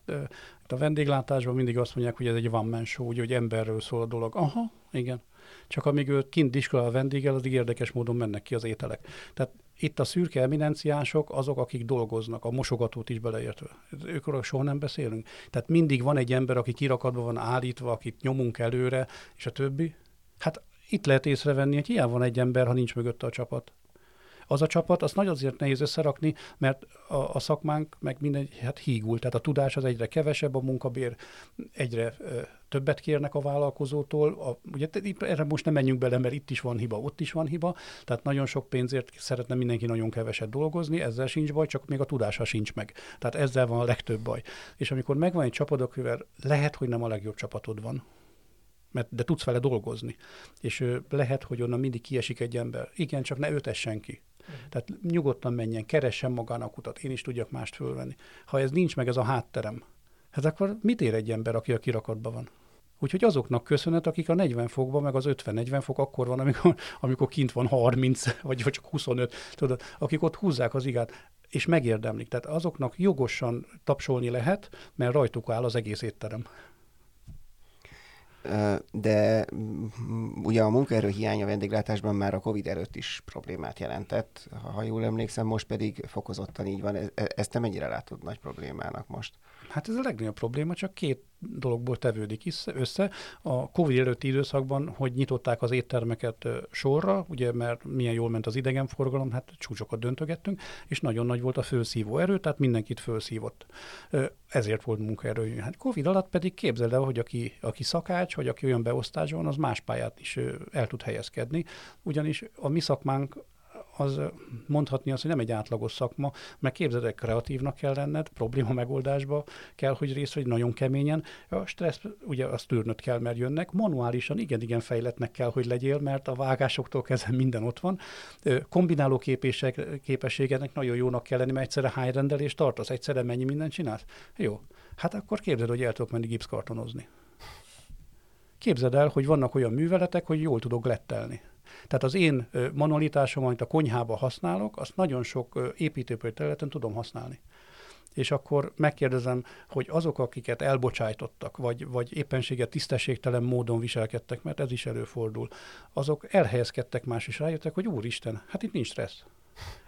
a vendéglátásban mindig azt mondják, hogy ez egy one show, hogy emberről szól a dolog. Aha, igen. Csak amíg ő kint diskol a vendéggel, addig érdekes módon mennek ki az ételek. Tehát itt a szürke eminenciások azok, akik dolgoznak, a mosogatót is beleértve. Őkről soha nem beszélünk. Tehát mindig van egy ember, aki kirakatva van állítva, akit nyomunk előre, és a többi. Hát itt lehet észrevenni, hogy hiába van egy ember, ha nincs mögötte a csapat az a csapat, azt nagy azért nehéz összerakni, mert a, a szakmánk meg minden, hát hígul, tehát a tudás az egyre kevesebb, a munkabér egyre többet kérnek a vállalkozótól. A, ugye erre most nem menjünk bele, mert itt is van hiba, ott is van hiba, tehát nagyon sok pénzért szeretne mindenki nagyon keveset dolgozni, ezzel sincs baj, csak még a tudása sincs meg. Tehát ezzel van a legtöbb baj. És amikor megvan egy csapat, akivel lehet, hogy nem a legjobb csapatod van, mert, de tudsz vele dolgozni. És ö, lehet, hogy onnan mindig kiesik egy ember. Igen, csak ne ötessen ki. Tehát nyugodtan menjen, keressen magának utat, én is tudjak mást fölvenni. Ha ez nincs meg, ez a hátterem, hát akkor mit ér egy ember, aki a kirakatban van? Úgyhogy azoknak köszönet, akik a 40 fokban, meg az 50-40 fok akkor van, amikor, amikor kint van 30, vagy, csak 25, tudod, akik ott húzzák az igát, és megérdemlik. Tehát azoknak jogosan tapsolni lehet, mert rajtuk áll az egész étterem de ugye a munkaerő hiánya vendéglátásban már a Covid előtt is problémát jelentett, ha jól emlékszem, most pedig fokozottan így van. E, e, ezt te mennyire látod nagy problémának most? Hát ez a legnagyobb probléma, csak két dologból tevődik össze. A Covid előtti időszakban, hogy nyitották az éttermeket sorra, ugye, mert milyen jól ment az idegenforgalom, hát csúcsokat döntögettünk, és nagyon nagy volt a főszívó erő, tehát mindenkit főszívott. Ezért volt munkaerő. Hát Covid alatt pedig képzeld el, hogy aki, aki szakács, vagy aki olyan beosztásban, az más pályát is el tud helyezkedni, ugyanis a mi szakmánk az mondhatni azt, hogy nem egy átlagos szakma, mert képzeld el, kreatívnak kell lenned, probléma megoldásba kell, hogy részt vagy nagyon keményen. A stressz, ugye azt tűrnöd kell, mert jönnek. Manuálisan igen-igen fejletnek kell, hogy legyél, mert a vágásoktól kezdve minden ott van. Kombináló képések, képességednek nagyon jónak kell lenni, mert egyszerre hány rendelést tartasz, egyszerre mennyi mindent csinálsz. Jó. Hát akkor képzeld, hogy el tudok menni gipszkartonozni. Képzeld el, hogy vannak olyan műveletek, hogy jól tudok lettelni. Tehát az én manualitásom, amit a konyhába használok, azt nagyon sok építőipari területen tudom használni és akkor megkérdezem, hogy azok, akiket elbocsájtottak, vagy, vagy éppenséget tisztességtelen módon viselkedtek, mert ez is előfordul, azok elhelyezkedtek más, is rájöttek, hogy úristen, hát itt nincs stressz.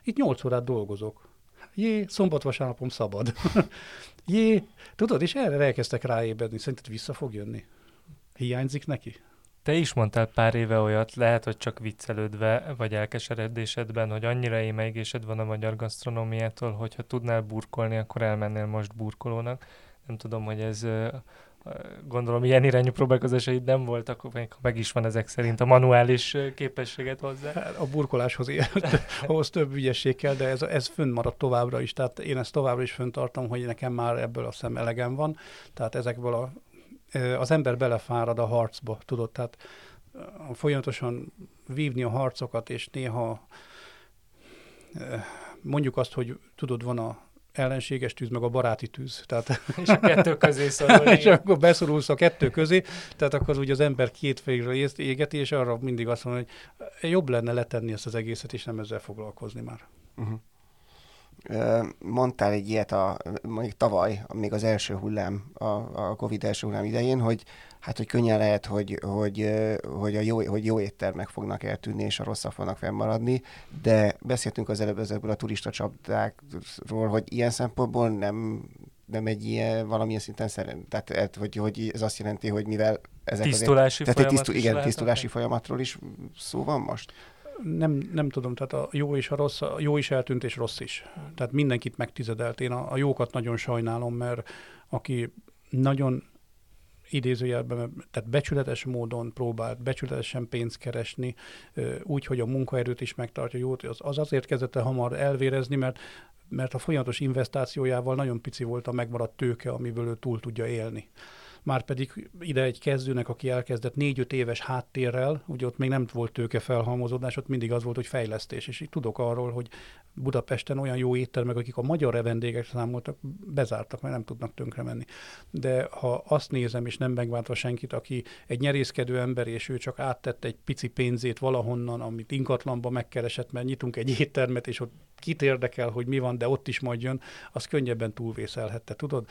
Itt 8 órát dolgozok. Jé, szombat-vasárnapom szabad. Jé, tudod, és erre elkezdtek ráébredni. Szerinted vissza fog jönni? Hiányzik neki? Te is mondtál pár éve olyat, lehet, hogy csak viccelődve, vagy elkeseredésedben, hogy annyira émeigésed van a magyar gasztronómiától, hogyha tudnál burkolni, akkor elmennél most burkolónak. Nem tudom, hogy ez gondolom ilyen irányú próbálkozásaid nem voltak, meg is van ezek szerint a manuális képességet hozzá. Hát a burkoláshoz ért, ahhoz több ügyesség kell, de ez, ez fönn maradt továbbra is, tehát én ezt továbbra is fönn tartom, hogy nekem már ebből a szem elegem van, tehát ezekből a, az ember belefárad a harcba, tudod, tehát folyamatosan vívni a harcokat, és néha mondjuk azt, hogy tudod, van a ellenséges tűz, meg a baráti tűz. Tehát, és a kettő közé szorul. és akkor beszorulsz a kettő közé, tehát akkor úgy az ember két fejről égeti, és arra mindig azt mondja, hogy jobb lenne letenni ezt az egészet, és nem ezzel foglalkozni már. Uh-huh. Mondtál egy ilyet a, mondjuk tavaly, még az első hullám, a, a Covid első hullám idején, hogy hát, hogy könnyen lehet, hogy, hogy, hogy, a jó, hogy jó éttermek fognak eltűnni, és a rosszak fognak fennmaradni, de beszéltünk az előbb ezekből a turista csapdákról, hogy ilyen szempontból nem, nem egy ilyen valamilyen szinten szerint, tehát hogy, hogy ez azt jelenti, hogy mivel ezek tisztulási azért, tehát egy tisztu, igen, tisztulási folyamatról is szó van most? Nem, nem tudom, tehát a jó és a rossz, a jó is eltűnt, és rossz is. Tehát mindenkit megtizedelt. Én a, a jókat nagyon sajnálom, mert aki nagyon idézőjelben, tehát becsületes módon próbált becsületesen pénzt keresni, úgy, hogy a munkaerőt is megtartja jót, az, az azért kezdett el hamar elvérezni, mert mert a folyamatos investációjával nagyon pici volt a megmaradt tőke, amiből ő túl tudja élni már pedig ide egy kezdőnek, aki elkezdett négy-öt éves háttérrel, ugye ott még nem volt tőke felhalmozódás, ott mindig az volt, hogy fejlesztés, és így tudok arról, hogy Budapesten olyan jó éttermek, akik a magyar vendégek számoltak, bezártak, mert nem tudnak tönkre menni. De ha azt nézem, és nem megváltva senkit, aki egy nyerészkedő ember, és ő csak áttette egy pici pénzét valahonnan, amit ingatlanba megkeresett, mert nyitunk egy éttermet, és ott kit érdekel, hogy mi van, de ott is majd jön, az könnyebben túlvészelhette, tudod?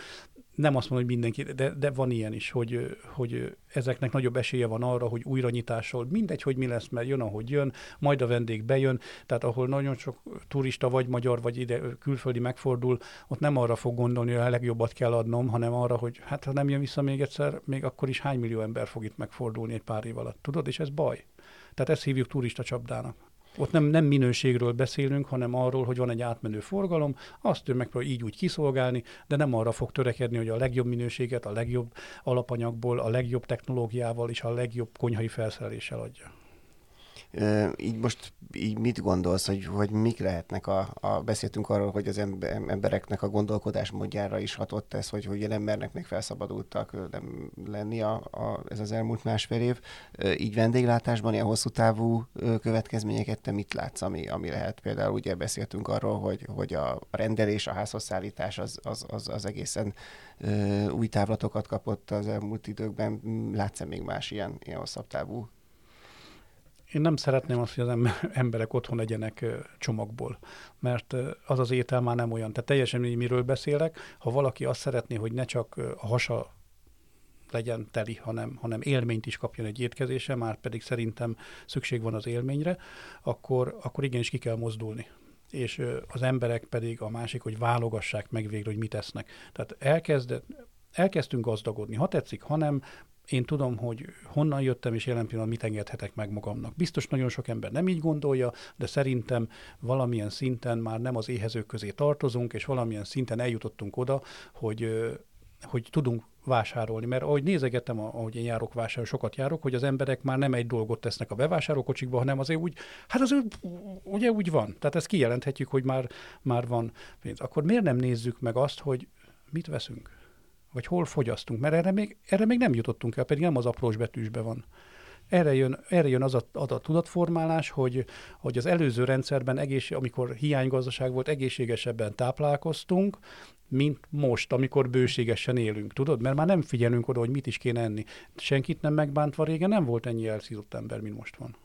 Nem azt mondom, hogy mindenki, de, de van ilyen is, hogy, hogy ezeknek nagyobb esélye van arra, hogy újranyitással, mindegy, hogy mi lesz, mert jön, ahogy jön, majd a vendég bejön, tehát ahol nagyon sok turista, vagy magyar, vagy ide külföldi megfordul, ott nem arra fog gondolni, hogy a legjobbat kell adnom, hanem arra, hogy hát ha nem jön vissza még egyszer, még akkor is hány millió ember fog itt megfordulni egy pár év alatt, tudod, és ez baj. Tehát ezt hívjuk turista csapdának. Ott nem, nem minőségről beszélünk, hanem arról, hogy van egy átmenő forgalom, azt ő megpróbál így úgy kiszolgálni, de nem arra fog törekedni, hogy a legjobb minőséget, a legjobb alapanyagból, a legjobb technológiával és a legjobb konyhai felszereléssel adja így most így mit gondolsz, hogy, hogy mik lehetnek a, a, beszéltünk arról, hogy az embereknek a gondolkodás módjára is hatott ez, hogy, hogy embernek még felszabadultak nem lenni a, a, ez az elmúlt másfél év. Így vendéglátásban ilyen hosszú távú következményeket te mit látsz, ami, ami lehet? Például ugye beszéltünk arról, hogy, hogy a rendelés, a házhoz szállítás az, az, az, az egészen új távlatokat kapott az elmúlt időkben. Látsz-e még más ilyen, ilyen hosszabb távú én nem szeretném azt, hogy az emberek otthon legyenek csomagból, mert az az étel már nem olyan. Tehát teljesen mindegy, miről beszélek. Ha valaki azt szeretné, hogy ne csak a hasa legyen teli, hanem, hanem élményt is kapjon egy étkezése, már pedig szerintem szükség van az élményre, akkor, akkor igenis ki kell mozdulni és az emberek pedig a másik, hogy válogassák meg végre, hogy mit esznek. Tehát elkezd, elkezdtünk gazdagodni. Ha tetszik, ha nem, én tudom, hogy honnan jöttem, és jelen pillanatban mit engedhetek meg magamnak. Biztos nagyon sok ember nem így gondolja, de szerintem valamilyen szinten már nem az éhezők közé tartozunk, és valamilyen szinten eljutottunk oda, hogy, hogy tudunk vásárolni. Mert ahogy nézegetem, ahogy én járok vásárolni, sokat járok, hogy az emberek már nem egy dolgot tesznek a bevásárlókocsikba, hanem azért úgy, hát azért ugye úgy van. Tehát ezt kijelenthetjük, hogy már, már van pénz. Akkor miért nem nézzük meg azt, hogy mit veszünk? Vagy hol fogyasztunk, mert erre még, erre még nem jutottunk el, pedig nem az aprós betűsbe van. Erre jön, erre jön az, a, az a tudatformálás, hogy, hogy az előző rendszerben, egész, amikor hiánygazdaság volt, egészségesebben táplálkoztunk, mint most, amikor bőségesen élünk, tudod? Mert már nem figyelünk oda, hogy mit is kéne enni. Senkit nem megbántva régen nem volt ennyi elszízott ember, mint most van.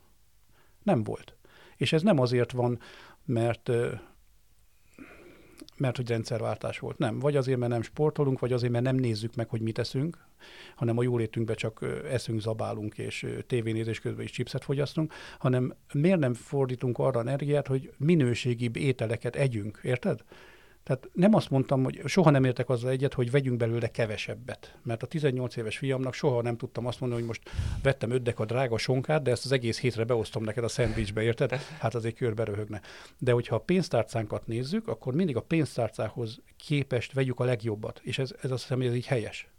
Nem volt. És ez nem azért van, mert mert hogy rendszerváltás volt. Nem. Vagy azért, mert nem sportolunk, vagy azért, mert nem nézzük meg, hogy mit eszünk, hanem a jólétünkbe csak eszünk, zabálunk, és tévénézés közben is chipset fogyasztunk, hanem miért nem fordítunk arra energiát, hogy minőségibb ételeket együnk, érted? Tehát nem azt mondtam, hogy soha nem értek azzal egyet, hogy vegyünk belőle kevesebbet. Mert a 18 éves fiamnak soha nem tudtam azt mondani, hogy most vettem öddek a drága sonkát, de ezt az egész hétre beosztom neked a szendvicsbe, érted? Hát azért körbe röhögne. De hogyha a pénztárcánkat nézzük, akkor mindig a pénztárcához képest vegyük a legjobbat. És ez, ez azt hiszem, hogy ez így helyes.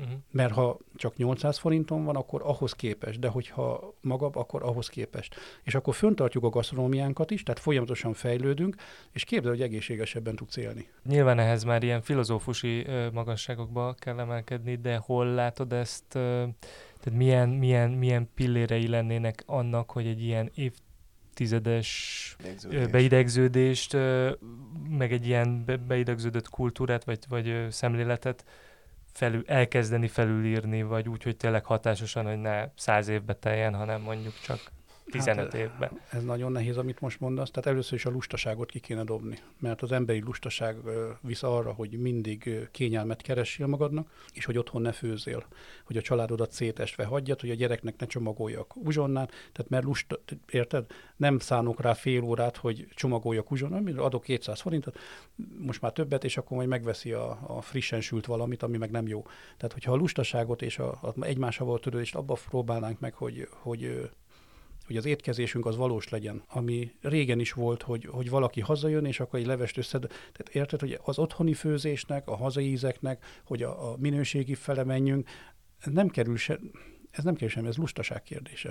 Uh-huh. Mert ha csak 800 forinton van, akkor ahhoz képes, de hogyha magabb, akkor ahhoz képest. És akkor föntartjuk a gasztronómiánkat is, tehát folyamatosan fejlődünk, és képzel, hogy egészségesebben tudsz élni. Nyilván ehhez már ilyen filozófusi magasságokba kell emelkedni, de hol látod ezt, tehát milyen, milyen, milyen pillérei lennének annak, hogy egy ilyen év tizedes beidegződést, meg egy ilyen beidegződött kultúrát, vagy, vagy szemléletet felül, elkezdeni felülírni, vagy úgy, hogy tényleg hatásosan, hogy ne száz évbe teljen, hanem mondjuk csak 15 hát, évben. Ez nagyon nehéz, amit most mondasz. Tehát először is a lustaságot ki kéne dobni, mert az emberi lustaság visz arra, hogy mindig kényelmet keressél magadnak, és hogy otthon ne főzél, hogy a családodat szétestve hagyjad, hogy a gyereknek ne csomagoljak uzsonnát, tehát mert lusta, érted? Nem szánok rá fél órát, hogy csomagoljak uzsonnát, adok 200 forintot, most már többet, és akkor majd megveszi a, a frissen sült valamit, ami meg nem jó. Tehát, hogyha a lustaságot és a, a egymással való törődést abba próbálnánk meg, hogy, hogy hogy az étkezésünk az valós legyen, ami régen is volt, hogy, hogy valaki hazajön, és akkor egy levest összed. Tehát érted, hogy az otthoni főzésnek, a hazai ízeknek, hogy a, a minőségi fele menjünk, nem kerül se, ez nem kerül sem, ez lustaság kérdése.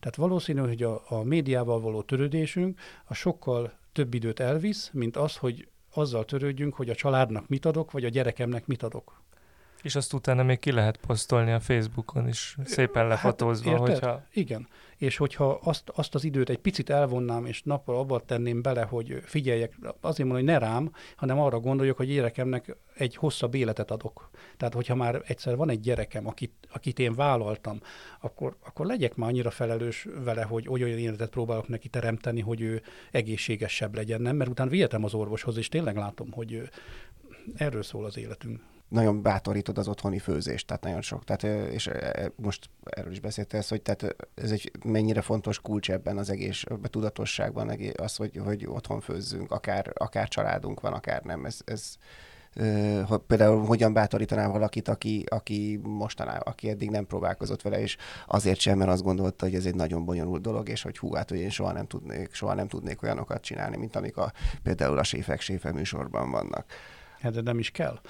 Tehát valószínű, hogy a, a médiával való törődésünk a sokkal több időt elvisz, mint az, hogy azzal törődjünk, hogy a családnak mit adok, vagy a gyerekemnek mit adok. És azt utána még ki lehet posztolni a Facebookon is, szépen hát, lefotózva, hát, hogyha... Igen, és hogyha azt, azt az időt egy picit elvonnám, és nappal abba tenném bele, hogy figyeljek, azért mondom, hogy ne rám, hanem arra gondoljuk, hogy gyerekemnek egy hosszabb életet adok. Tehát, hogyha már egyszer van egy gyerekem, akit, akit én vállaltam, akkor, akkor legyek már annyira felelős vele, hogy olyan életet próbálok neki teremteni, hogy ő egészségesebb legyen, nem? Mert utána vihetem az orvoshoz, és tényleg látom, hogy erről szól az életünk nagyon bátorítod az otthoni főzést, tehát nagyon sok. Tehát, és most erről is beszéltél, hogy tehát ez egy mennyire fontos kulcs ebben az egész a tudatosságban, az, hogy, hogy otthon főzzünk, akár, akár családunk van, akár nem. Ez, ez például hogyan bátorítanál valakit, aki, aki mostanában, aki eddig nem próbálkozott vele, és azért sem, mert azt gondolta, hogy ez egy nagyon bonyolult dolog, és hogy hú, hát, hogy én soha nem tudnék, soha nem tudnék olyanokat csinálni, mint amik a, például a séfek séfe műsorban vannak. De nem is kell.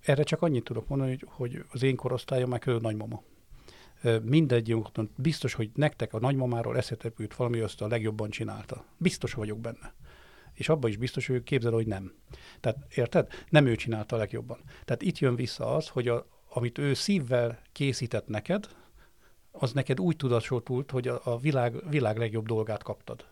Erre csak annyit tudok mondani, hogy, hogy az én korosztályom már körül nagymama. Mindegyünk biztos, hogy nektek a nagymamáról eszetek jut valami, azt a legjobban csinálta. Biztos vagyok benne. És abban is biztos, hogy képzel, hogy nem. Tehát érted? Nem ő csinálta a legjobban. Tehát itt jön vissza az, hogy a, amit ő szívvel készített neked, az neked úgy tudatosult, hogy a, a világ, világ legjobb dolgát kaptad.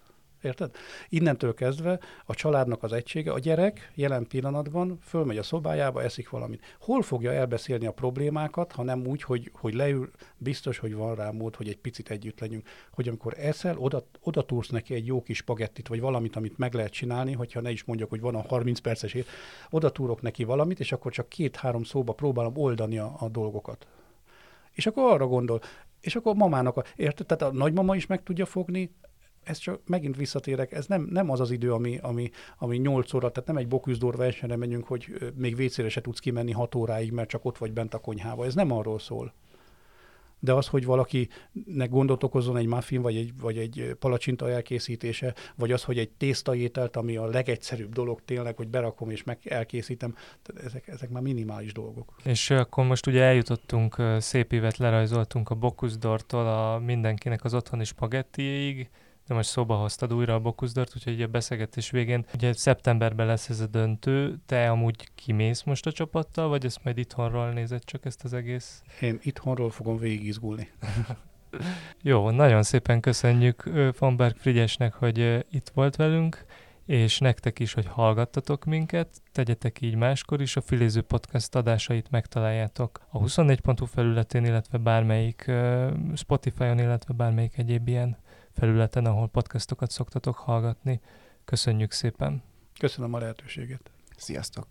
Érted? Innentől kezdve a családnak az egysége, a gyerek jelen pillanatban fölmegy a szobájába, eszik valamit. Hol fogja elbeszélni a problémákat, ha nem úgy, hogy, hogy leül, biztos, hogy van rá mód, hogy egy picit együtt legyünk. Hogy amikor eszel, oda, oda túrsz neki egy jó kis pagettit, vagy valamit, amit meg lehet csinálni, hogyha ne is mondjak, hogy van a 30 perces ér, oda túrok neki valamit, és akkor csak két-három szóba próbálom oldani a, a dolgokat. És akkor arra gondol, és akkor mamának, a, érted? Tehát a nagymama is meg tudja fogni, ez csak megint visszatérek, ez nem, nem az az idő, ami, ami, ami 8 óra, tehát nem egy boküzdor versenyre menjünk, hogy még vécére se tudsz kimenni 6 óráig, mert csak ott vagy bent a konyhába. Ez nem arról szól. De az, hogy valakinek gondot okozzon egy muffin, vagy egy, vagy egy palacsinta elkészítése, vagy az, hogy egy tésztaételt, ami a legegyszerűbb dolog tényleg, hogy berakom és meg elkészítem, tehát ezek, ezek már minimális dolgok. És akkor most ugye eljutottunk, szép évet lerajzoltunk a Bocuse a mindenkinek az otthoni spagettiéig, de most szóba hoztad újra a Bokuszdort, úgyhogy a beszélgetés végén, ugye szeptemberben lesz ez a döntő, te amúgy kimész most a csapattal, vagy ezt majd itthonról nézed csak ezt az egész? Én itthonról fogom végigizgulni. Jó, nagyon szépen köszönjük Berg Frigyesnek, hogy itt volt velünk, és nektek is, hogy hallgattatok minket, tegyetek így máskor is, a Filéző Podcast adásait megtaláljátok a 24.hu felületén, illetve bármelyik Spotify-on, illetve bármelyik egyéb ilyen felületen, ahol podcastokat szoktatok hallgatni. Köszönjük szépen! Köszönöm a lehetőséget! Sziasztok!